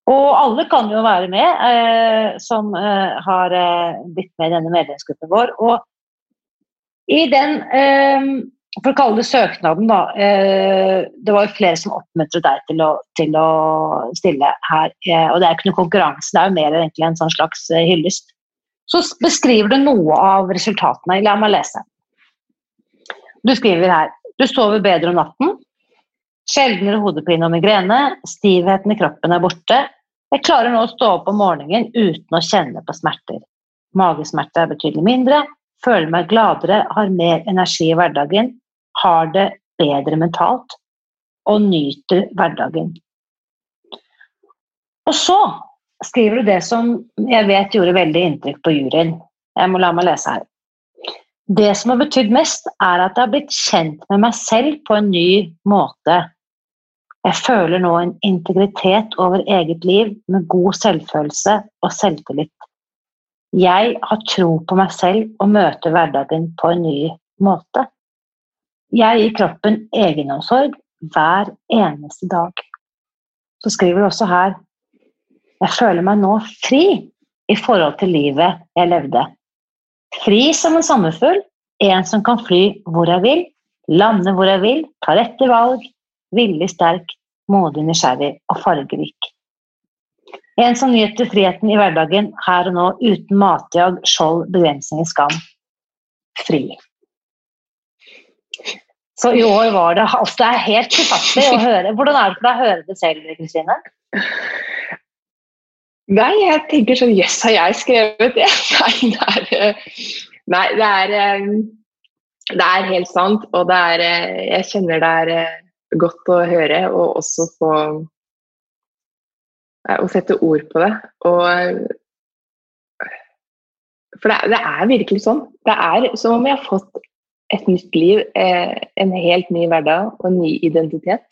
Og alle kan jo være med eh, som eh, har eh, blitt med i denne medlemsgruppen vår. Og i den eh, for å kalle det søknaden, da. Eh, det var jo flere som oppmuntret deg til å, til å stille her. Eh, og det er ikke noe konkurranse, det er jo mer egentlig en sånn slags hyllest. Så beskriver du noe av resultatene. La meg lese. Du skriver her Du sover bedre om natten. Sjeldnere hodepine og migrene. Stivheten i kroppen er borte. Jeg klarer nå å stå opp om morgenen uten å kjenne på smerter. Magesmerter er betydelig mindre føler meg gladere, har mer energi i hverdagen, har det bedre mentalt og nyter hverdagen. Og så skriver du det som jeg vet gjorde veldig inntrykk på juryen. Jeg må la meg lese her. Det som har betydd mest, er at jeg har blitt kjent med meg selv på en ny måte. Jeg føler nå en integritet over eget liv med god selvfølelse og selvtillit. Jeg har tro på meg selv og møter hverdagen på en ny måte. Jeg gir kroppen egenomsorg hver eneste dag. Så skriver du også her Jeg føler meg nå fri i forhold til livet jeg levde. Fri som en sommerfugl, en som kan fly hvor jeg vil, lande hvor jeg vil, ta rette valg, villig sterk, modig nysgjerrig og fargerik. En som nyter friheten i hverdagen her og nå, uten matjag, skjold, begrensninger, skam. Fri. Så i år var det altså Det er helt ufattelig å høre. Hvordan er det for deg å høre det selv, Kristine? Nei, jeg tenker sånn Jøss, yes, har jeg skrevet det? Nei, det er, nei, det er eh, Det er helt sant, og det er eh, Jeg kjenner det er eh, godt å høre, og også få å sette ord på det. Og, for det, det, er virkelig sånn. Det er som om jeg har fått et nytt liv, eh, en helt ny hverdag og en ny identitet.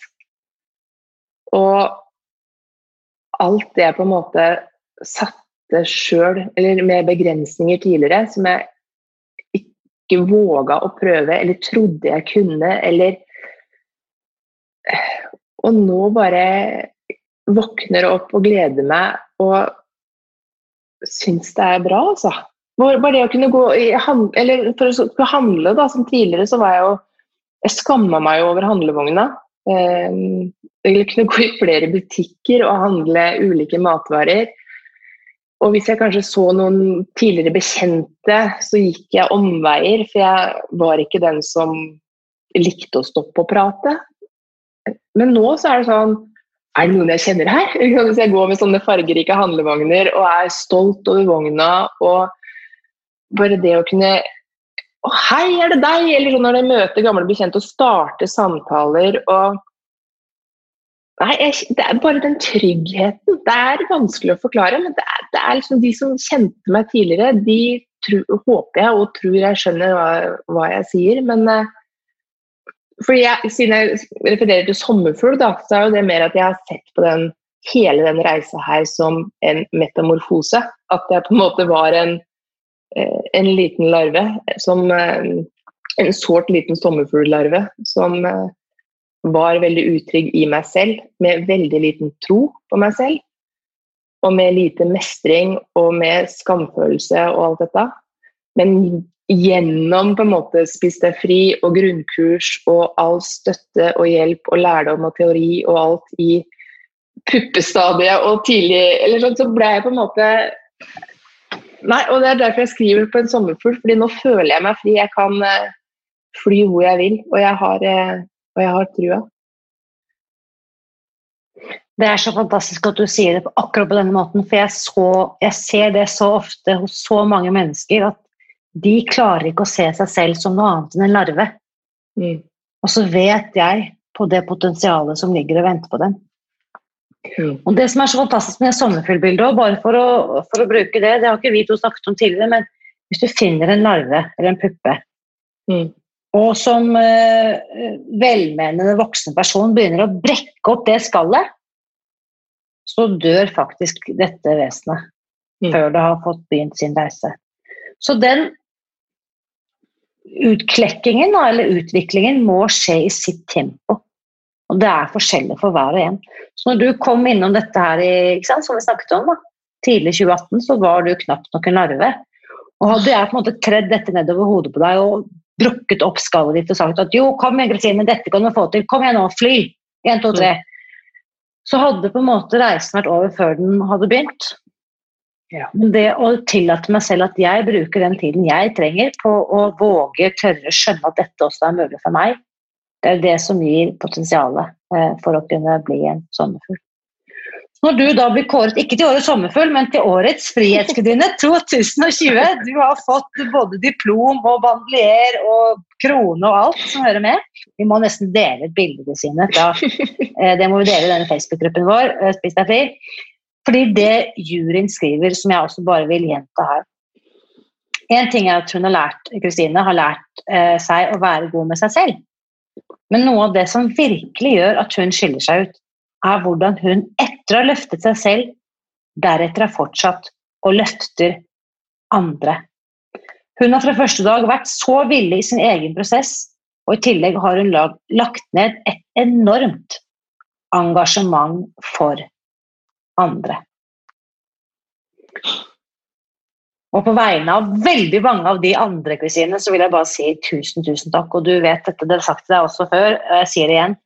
Og alt det jeg på en måte satte sjøl, eller med begrensninger tidligere, som jeg ikke våga å prøve eller trodde jeg kunne, eller Og nå bare våkner opp og gleder meg og syns det er bra, altså. Bare det å kunne gå i eller For å handle, da, som tidligere, så var jeg jo Jeg skamma meg jo over handlevogna. Jeg kunne gå i flere butikker og handle ulike matvarer. Og hvis jeg kanskje så noen tidligere bekjente, så gikk jeg omveier, for jeg var ikke den som likte å stoppe og prate. Men nå så er det sånn er det noen jeg kjenner her? Hvis jeg går med sånne fargerike handlevogner og er stolt over vogna og bare det å kunne Å, hei, er det deg? Eller sånn når jeg møter gamle bekjente og starter samtaler og Nei, jeg, det er bare den tryggheten. Det er vanskelig å forklare, men det er, det er liksom de som kjente meg tidligere, de tro, håper jeg og tror jeg skjønner hva, hva jeg sier, men uh, fordi jeg, Siden jeg refererer til sommerfugl, da, så er det mer at jeg har sett på den, hele den reisa her som en metamorfose. At jeg på en måte var en, uh, en liten larve som uh, En sårt liten sommerfugllarve som var veldig utrygg i meg selv, med veldig liten tro på meg selv og med lite mestring og med skamfølelse og alt dette. Men gjennom på en måte Spis deg fri og grunnkurs og all støtte og hjelp og lærdom og teori og alt i puppestadiet og tidlig eller sånn, så ble jeg på en måte Nei, og det er derfor jeg skriver på en sommerfugl, fordi nå føler jeg meg fri. Jeg kan uh, fly hvor jeg vil, og jeg har, uh, og jeg har trua. Det er så fantastisk at du sier det akkurat på denne måten, for jeg, så, jeg, ser det så ofte hos så mange mennesker at de klarer ikke å se seg selv som noe annet enn en larve. Mm. Og så vet jeg på det potensialet som ligger og venter på dem. Mm. Og Det som er så fantastisk med sommerfuglbildet, bare for å, for å, bruke det, det har ikke vi to snakket om tidligere, men hvis du finner en larve eller en puppe, mm. og som eh, velmenende voksen person begynner å brekke opp det skallet, så dør faktisk dette vesenet mm. før det har fått begynt sin reise. Så den utklekkingen eller utviklingen må skje i sitt tempo. Og det er forskjellig for hver og en. Så når du kom innom dette her i, sant, som vi snakket om, da, tidlig 2018, så var du knapt nok en larve. Og hadde jeg på en måte tredd dette nedover hodet på deg og brukket opp skallet ditt og sagt at jo, kom igjen, Kristine, dette kan du få til, kom igjen nå, fly! 1, 2, 3 så hadde på en måte reisen vært over før den hadde begynt. Ja. Men det å tillate meg selv at jeg bruker den tiden jeg trenger på å våge, tørre, skjønne at dette også er mulig for meg, det er det som gir potensialet eh, for å kunne bli en sommerfugl. Når du da blir kåret, ikke til årets sommerfugl, men til årets Frihetsgudinne 2020 Du har fått både diplom og bandelier og krone og alt som hører med. Vi må nesten dele ut bildene sine. Da. Eh, det må vi dele i denne Facebook-gruppen vår. Eh, Spis deg fri. Fordi det juryen skriver, som jeg også bare vil gjenta her En ting er at hun har lært Kristine har lært eh, seg å være god med seg selv. Men noe av det som virkelig gjør at hun skiller seg ut, er hvordan hun etter å ha løftet seg selv, deretter har fortsatt og løfter andre. Hun har fra første dag vært så villig i sin egen prosess, og i tillegg har hun lagt ned et enormt engasjement for andre. Og på vegne av veldig mange av de andre kusinene så vil jeg bare si tusen, tusen takk. Og du vet dette, det har sagt til deg også før, og jeg sier det igjen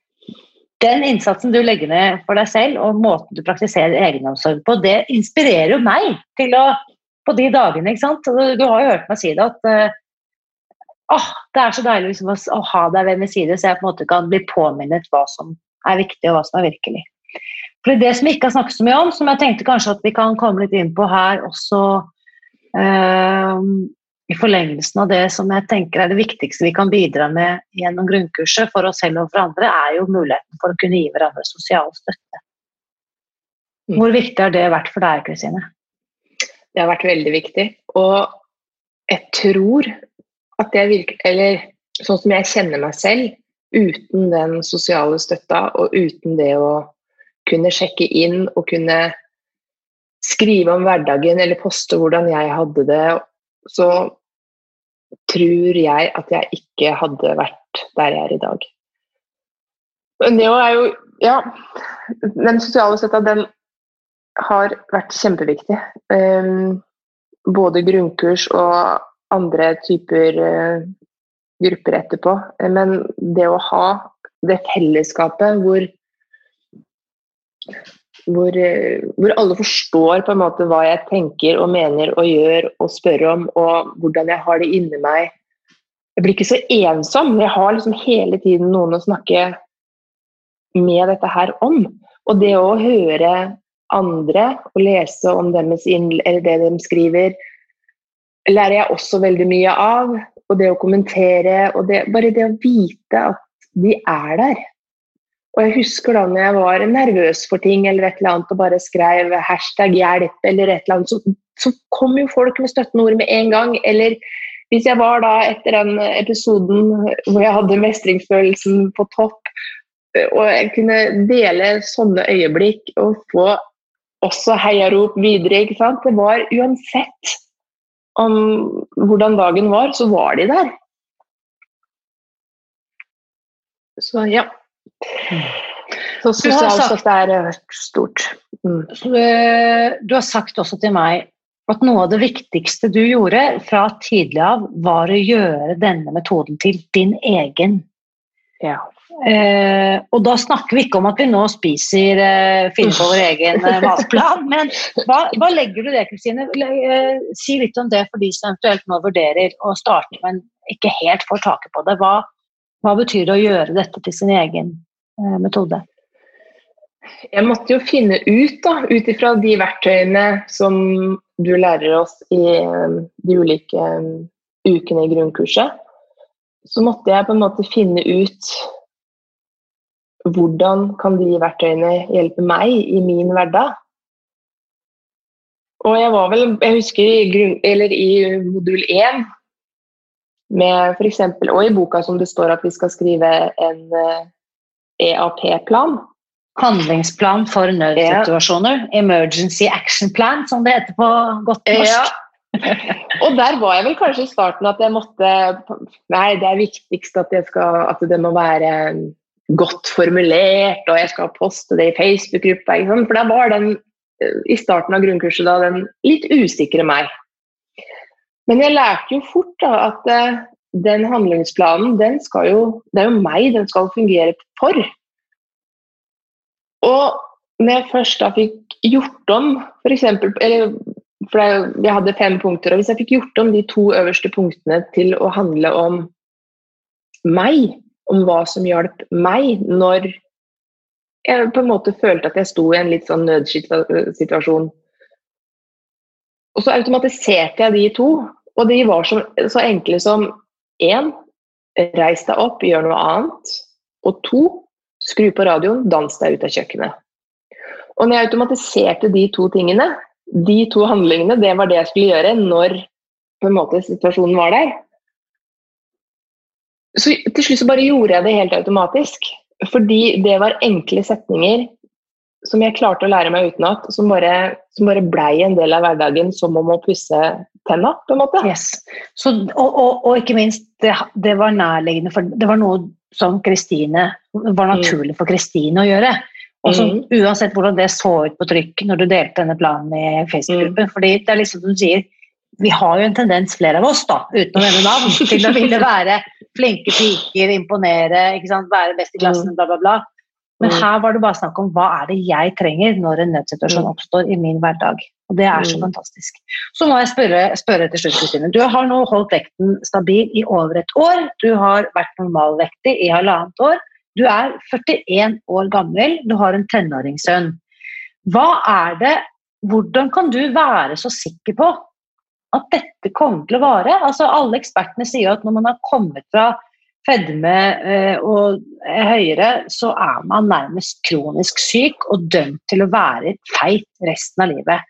den innsatsen du legger ned for deg selv, og måten du praktiserer egenomsorg på, det inspirerer jo meg til å På de dagene, ikke sant. Du har jo hørt meg si det at uh, åh, det er så deilig liksom, å, ha deg ved min side, så jeg på en måte kan bli påminnet hva som er viktig, og hva som er virkelig. For Det som vi ikke har snakket så mye om, som jeg tenkte kanskje at vi kan komme litt inn på her også uh, i forlengelsen av det som jeg tenker er det viktigste vi kan bidra med gjennom grunnkurset for oss selv og for andre, er jo muligheten for å kunne gi hverandre sosial støtte. Mm. Hvor viktig har det vært for deg, Kristine? Det har vært veldig viktig. Og jeg tror at jeg virker Eller sånn som jeg kjenner meg selv, uten den sosiale støtta og uten det å kunne sjekke inn og kunne skrive om hverdagen eller poste hvordan jeg hadde det, så tror jeg at jeg ikke hadde vært der jeg er i dag. Men det er jo Ja, den sosiale støtta, den har vært kjempeviktig. Um, både grunnkurs og andre typer uh, grupper etterpå. Men det å ha det fellesskapet hvor hvor, eh, hvor, alle forstår på en måte hva jeg tenker og mener og gjør og spør om, og hvordan jeg har det inni meg. Jeg blir ikke så ensom. Jeg har liksom hele tiden noen å snakke med dette her om. Og det å høre andre og lese om eller det de skriver, lærer jeg også veldig mye av. Og det å kommentere, og det, bare det å vite at de er der. Og jeg husker da når jeg var nervøs for ting eller et eller annet og bare skrev hashtag 'hjelp' eller et eller annet, så så kom jo folk med støttende ord med en gang. Eller hvis jeg var da etter den episoden hvor jeg hadde mestringsfølelsen på topp, og jeg kunne dele sånne øyeblikk og få også heiarop videre, ikke sant. Det var uansett om hvordan dagen var, så var de der. Så ja. Så sosialstøtte er eh, stort. Mm. Eh, du har sagt også til meg at noe av det viktigste du gjorde fra tidlig av, var å gjøre denne metoden til din egen. Ja. Eh, og da snakker vi ikke om at vi nå spiser eh, finner på vår egen eh, matplan, men hva, hva, legger du det, Kristine? Eh, si litt om det for de som eventuelt nå vurderer å starte, men ikke helt får taket på det. Hva, hva betyr det å gjøre dette til sin egen metode? Jeg måtte jo finne ut, da, ut ifra de verktøyene som du lærer oss i um, de ulike um, ukene i grunnkurset, så måtte jeg på en måte finne ut hvordan kan de verktøyene hjelpe meg i min hverdag. Og jeg var vel Jeg husker i, grunn, i modul 1 med f.eks. Og i boka som det står at vi skal skrive en EAP-plan. Eh, Handlingsplan for nødsituasjoner. Ja. Emergency Action Plan, som det heter på godt norsk. Ja. og der var jeg vel kanskje i starten at jeg måtte Nei, det er viktigst at, skal, at det må være godt formulert, og jeg skal poste det i Facebook-gruppa. For da var den i starten av grunnkurset da, den litt usikre meg. Men jeg lærte jo fort da, at uh, den handlingsplanen, den skal jo, det er jo meg den skal fungere for. Og når jeg først da fikk gjort om eksempel, eller for jeg hadde fem punkter, og hvis jeg fikk gjort om de to øverste punktene til å handle om meg, om hva som hjalp meg når jeg på en måte følte at jeg sto i en litt sånn nødsituasjon. Og så automatiserte jeg de to, og de var så, så enkle som én reis deg opp, gjør noe annet. Og to Skru på radioen, dans deg ut av kjøkkenet. Og når jeg automatiserte de to tingene, de to handlingene, det var det jeg skulle gjøre når måte situasjonen var der. Så til slutt så bare gjorde jeg det helt automatisk. Fordi det var enkle setninger som jeg klarte å lære meg utenat, som bare, som bare blei en del av hverdagen som om å pusse tenna, på en måte. Yes. Så, og, og, og, ikke minst, det, det var nærliggende, for det var noe som Kristine var mm. naturlig for Kristine å gjøre. Og så, mm. Uansett hvordan det så ut på trykk når du delte denne planen i Facebook-gruppen. Mm. fordi det er liksom som du sier, Vi har jo en tendens, flere av oss, da, uten å nevne navn, til å ville være flinke piker, imponere, være best i klassen, mm. bla, bla, bla. Men her var det bare snakk om hva er det jeg trenger når en nødsituasjon mm. oppstår i min hverdag. Og det er så mm. fantastisk. Så må jeg spørre, spørre til slutt, Kristine. Du har nå holdt vekten stabil i over et år. Du har vært normalvektig i halvannet år. Du er 41 år gammel, du har en tenåringssønn. Hva er det Hvordan kan du være så sikker på at dette kommer til å vare? Altså, alle ekspertene sier at når man har kommet fra fedme eh, og høyere, så er man nærmest kronisk syk og dømt til å være feit resten av livet.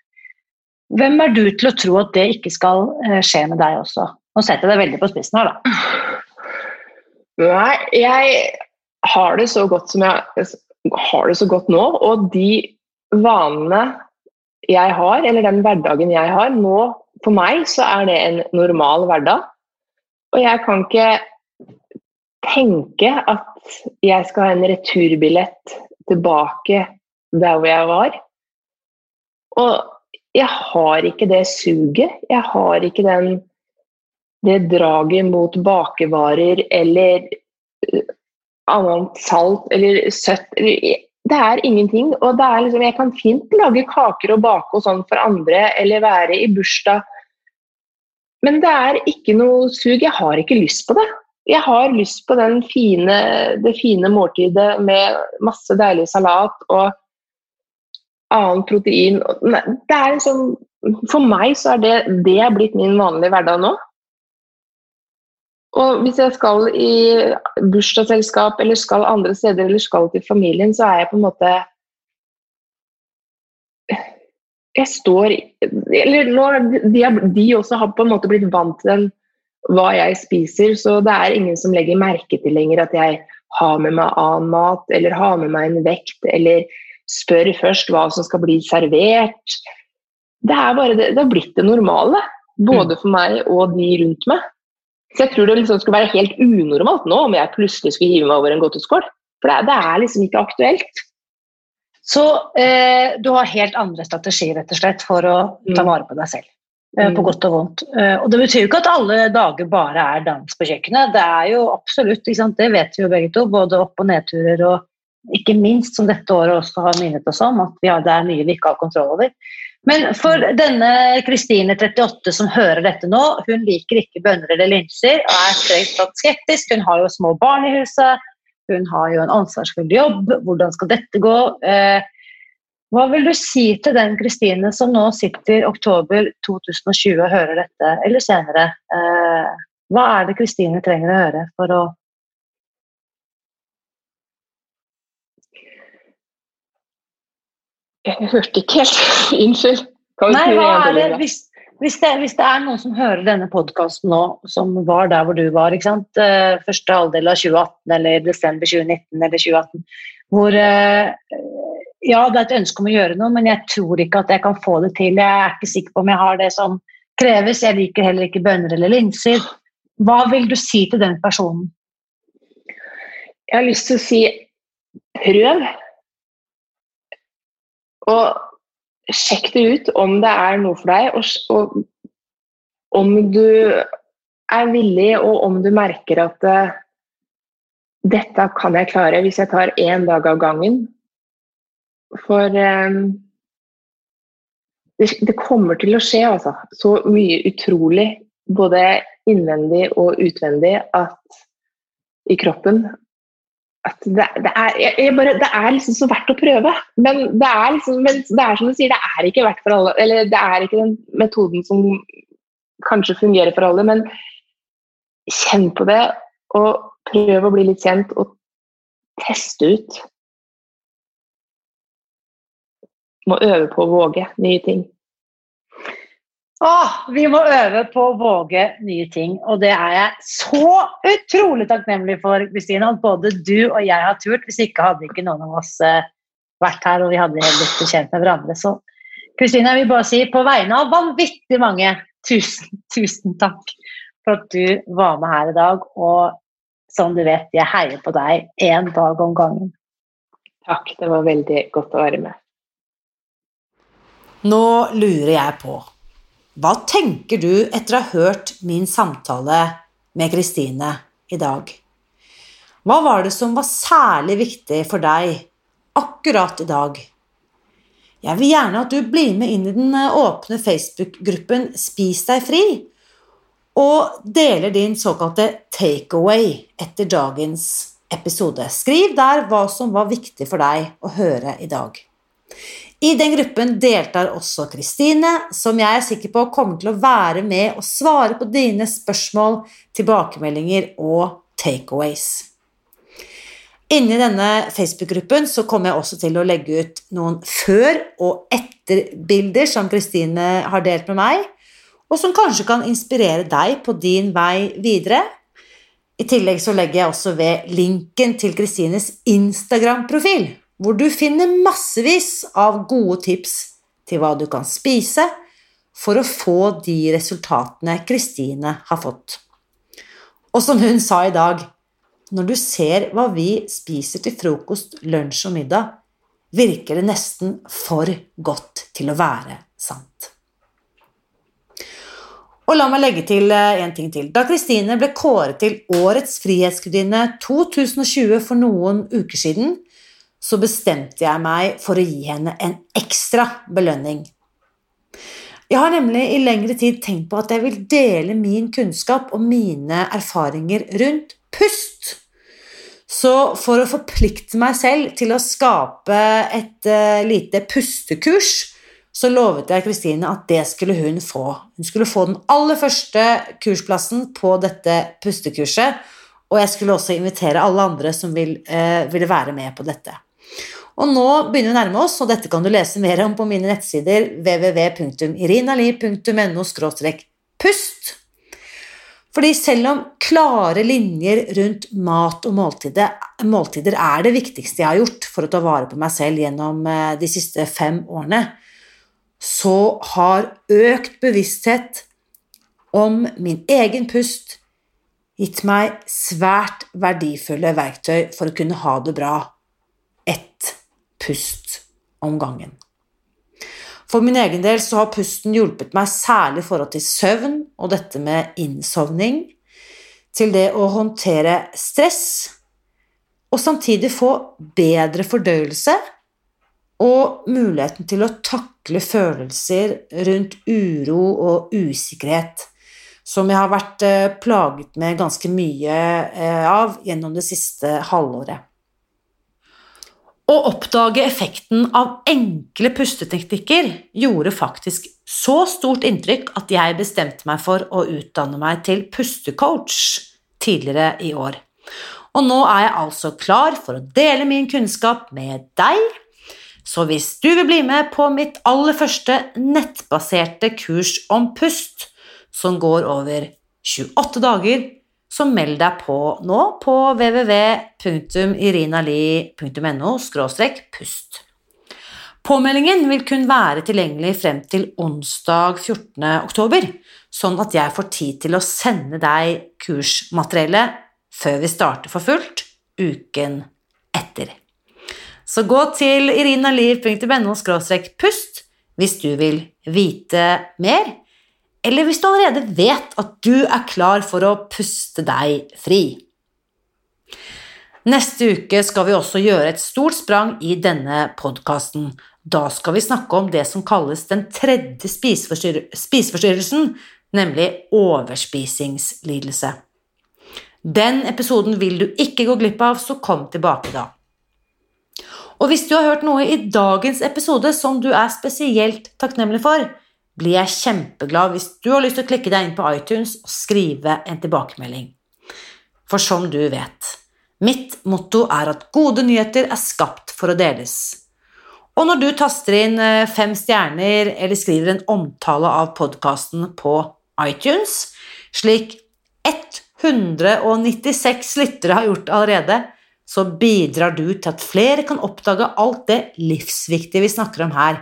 Hvem er du til å tro at det ikke skal eh, skje med deg også? Nå setter jeg deg veldig på spissen her, da. Nei, jeg har det så godt som jeg har det så godt nå, og de vanene jeg har, eller den hverdagen jeg har nå, for meg så er det en normal hverdag. Og jeg kan ikke tenke at jeg skal ha en returbillett tilbake der hvor jeg var. Og jeg har ikke det suget. Jeg har ikke den, det draget mot bakevarer eller uh, annet salt eller søtt. det er ingenting. Og det er liksom, jeg kan fint lage kaker og bake og sånn for andre, eller være i bursdag. Men det er ikke noe sug. Jeg har ikke lyst på det jeg har lyst på fine, det fine måltidet med masse deilig salat og annet protein. Det er liksom, for meg så er det, det er blitt min vanlige hverdag nå. Og hvis jeg skal i bursdagsselskap eller skal andre steder eller skal til familien, så er jeg på en måte jeg står Eller nå, de, de også har på en måte blitt vant til den, hva jeg spiser, så det er ingen som legger merke til lenger at jeg har med meg annen mat, eller har med meg en vekt, eller spør først hva som skal bli servert. Det er bare det, det har blitt det normale, både mm. for meg og de rundt meg. Så jeg tror det liksom skulle være helt unormalt nå om jeg plutselig skulle hive meg over en godteskål. For det, det er liksom ikke aktuelt. Så eh, du har helt andre strategier rett og slett for å ta mm. vare på deg selv. Eh, på mm. godt og vondt. Eh, og det betyr jo ikke at alle dager bare er dans på kjøkkenet. Det er jo absolutt, det vet vi jo begge to, både opp- og nedturer og ikke minst, som dette året også har minnet oss om, at har, det er mye vi ikke har kontroll over. Men for denne Kristine 38 som hører dette nå, hun liker ikke bønner eller linser og er strengt tatt skeptisk. Hun har jo små barn i huset, hun har jo en ansvarsfull jobb. Hvordan skal dette gå? Eh, hva vil du si til den Kristine som nå sitter oktober 2020 og hører dette, eller senere? Eh, hva er det Kristine trenger å høre for å Jeg hørte ikke helt. Unnskyld. Nei, hva er det, hvis, hvis, det, hvis det er noen som hører denne podkasten nå, som var der hvor du var, ikke sant? Eh, første halvdel av 2018 eller desember 2019 eller 2018, hvor eh, ja, det er et ønske om å gjøre noe, men jeg tror ikke at jeg kan få det til. Jeg er ikke sikker på om jeg har det som kreves. Jeg liker heller ikke bønner eller linser. Hva vil du si til den personen? Jeg har lyst til å si prøv. Og sjekk det ut om det er noe for deg, og, og om du er villig, og om du merker at uh, dette kan jeg klare hvis jeg tar én dag av gangen for um, det, det, kommer til å skje, altså. Så mye utrolig, både innvendig og utvendig, at i kroppen at det, det, er, jeg, bare, det, er, liksom så verdt å prøve. Men det er, liksom, men det er som du sier, det er ikke verdt for alle. Eller det er ikke den metoden som kanskje fungerer for alle, men kjenn på det. Og prøv å bli litt kjent, og teste ut må øve på å våge nye ting. Åh, vi må øve på å våge nye ting, og det er jeg så utrolig takknemlig for, Kristine. At både du og jeg har turt. Hvis ikke hadde ikke noen av oss uh, vært her, og vi hadde blitt bekjent med hverandre. Så Kristine, jeg vil bare si på vegne av vanvittig mange, tusen, tusen takk for at du var med her i dag. Og som du vet, jeg heier på deg én dag om gangen. Takk, det var veldig godt å være med. Nå lurer jeg på, hva tenker du etter å ha hørt min samtale med Kristine i dag? Hva var det som var særlig viktig for deg akkurat i dag? Jeg vil gjerne at du blir med inn i den åpne Facebook-gruppen Spis deg fri, og deler din såkalte takeaway etter dagens episode. Skriv der hva som var viktig for deg å høre i dag. I den gruppen deltar også Kristine, som jeg er sikker på kommer til å være med og svare på dine spørsmål, tilbakemeldinger og takeaways. Inni denne Facebook-gruppen så kommer jeg også til å legge ut noen før- og etter-bilder som Kristine har delt med meg, og som kanskje kan inspirere deg på din vei videre. I tillegg så legger jeg også ved linken til Kristines Instagram-profil hvor du finner massevis av gode tips til hva du kan spise for å få de resultatene Kristine har fått. Og som hun sa i dag, når du ser hva vi spiser til frokost, lunsj og middag, virker det nesten for godt til å være sant. Og la meg legge til eh, en ting til. Da Kristine ble kåret til Årets frihetsgudinne 2020 for noen uker siden, så bestemte jeg meg for å gi henne en ekstra belønning. Jeg har nemlig i lengre tid tenkt på at jeg vil dele min kunnskap og mine erfaringer rundt pust. Så for å forplikte meg selv til å skape et uh, lite pustekurs, så lovet jeg Kristine at det skulle hun få. Hun skulle få den aller første kursplassen på dette pustekurset, og jeg skulle også invitere alle andre som vil, uh, ville være med på dette. Og nå begynner vi å nærme oss, og dette kan du lese mer om på mine nettsider www.irinali.no pust. Fordi selv om klare linjer rundt mat og måltider, måltider er det viktigste jeg har gjort for å ta vare på meg selv gjennom eh, de siste fem årene, så har økt bevissthet om min egen pust gitt meg svært verdifulle verktøy for å kunne ha det bra. Ett pust om gangen. For min egen del så har pusten hjulpet meg særlig i forhold til søvn og dette med innsovning, til det å håndtere stress, og samtidig få bedre fordøyelse og muligheten til å takle følelser rundt uro og usikkerhet, som jeg har vært eh, plaget med ganske mye eh, av gjennom det siste halvåret. Å oppdage effekten av enkle pusteteknikker gjorde faktisk så stort inntrykk at jeg bestemte meg for å utdanne meg til pustecoach tidligere i år. Og nå er jeg altså klar for å dele min kunnskap med deg. Så hvis du vil bli med på mitt aller første nettbaserte kurs om pust, som går over 28 dager, så meld deg på nå på www.irinali.no pust. Påmeldingen vil kun være tilgjengelig frem til onsdag 14. oktober, sånn at jeg får tid til å sende deg kursmateriellet før vi starter for fullt uken etter. Så gå til irinaliv.no pust hvis du vil vite mer eller hvis du allerede vet at du er klar for å puste deg fri. Neste uke skal vi også gjøre et stort sprang i denne podkasten. Da skal vi snakke om det som kalles den tredje spiseforstyrrelsen, nemlig overspisingslidelse. Den episoden vil du ikke gå glipp av, så kom tilbake da. Og hvis du har hørt noe i dagens episode som du er spesielt takknemlig for, blir jeg kjempeglad hvis du har lyst til å klikke deg inn på iTunes og skrive en tilbakemelding. For som du vet, mitt motto er at gode nyheter er skapt for å deles. Og når du taster inn eh, fem stjerner eller skriver en omtale av podkasten på iTunes, slik 196 lyttere har gjort allerede, så bidrar du til at flere kan oppdage alt det livsviktige vi snakker om her,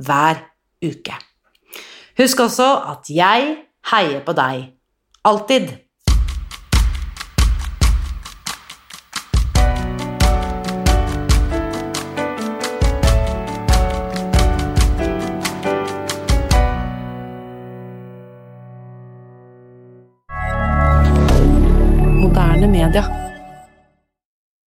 hver uke. Husk også at jeg heier på deg. Alltid.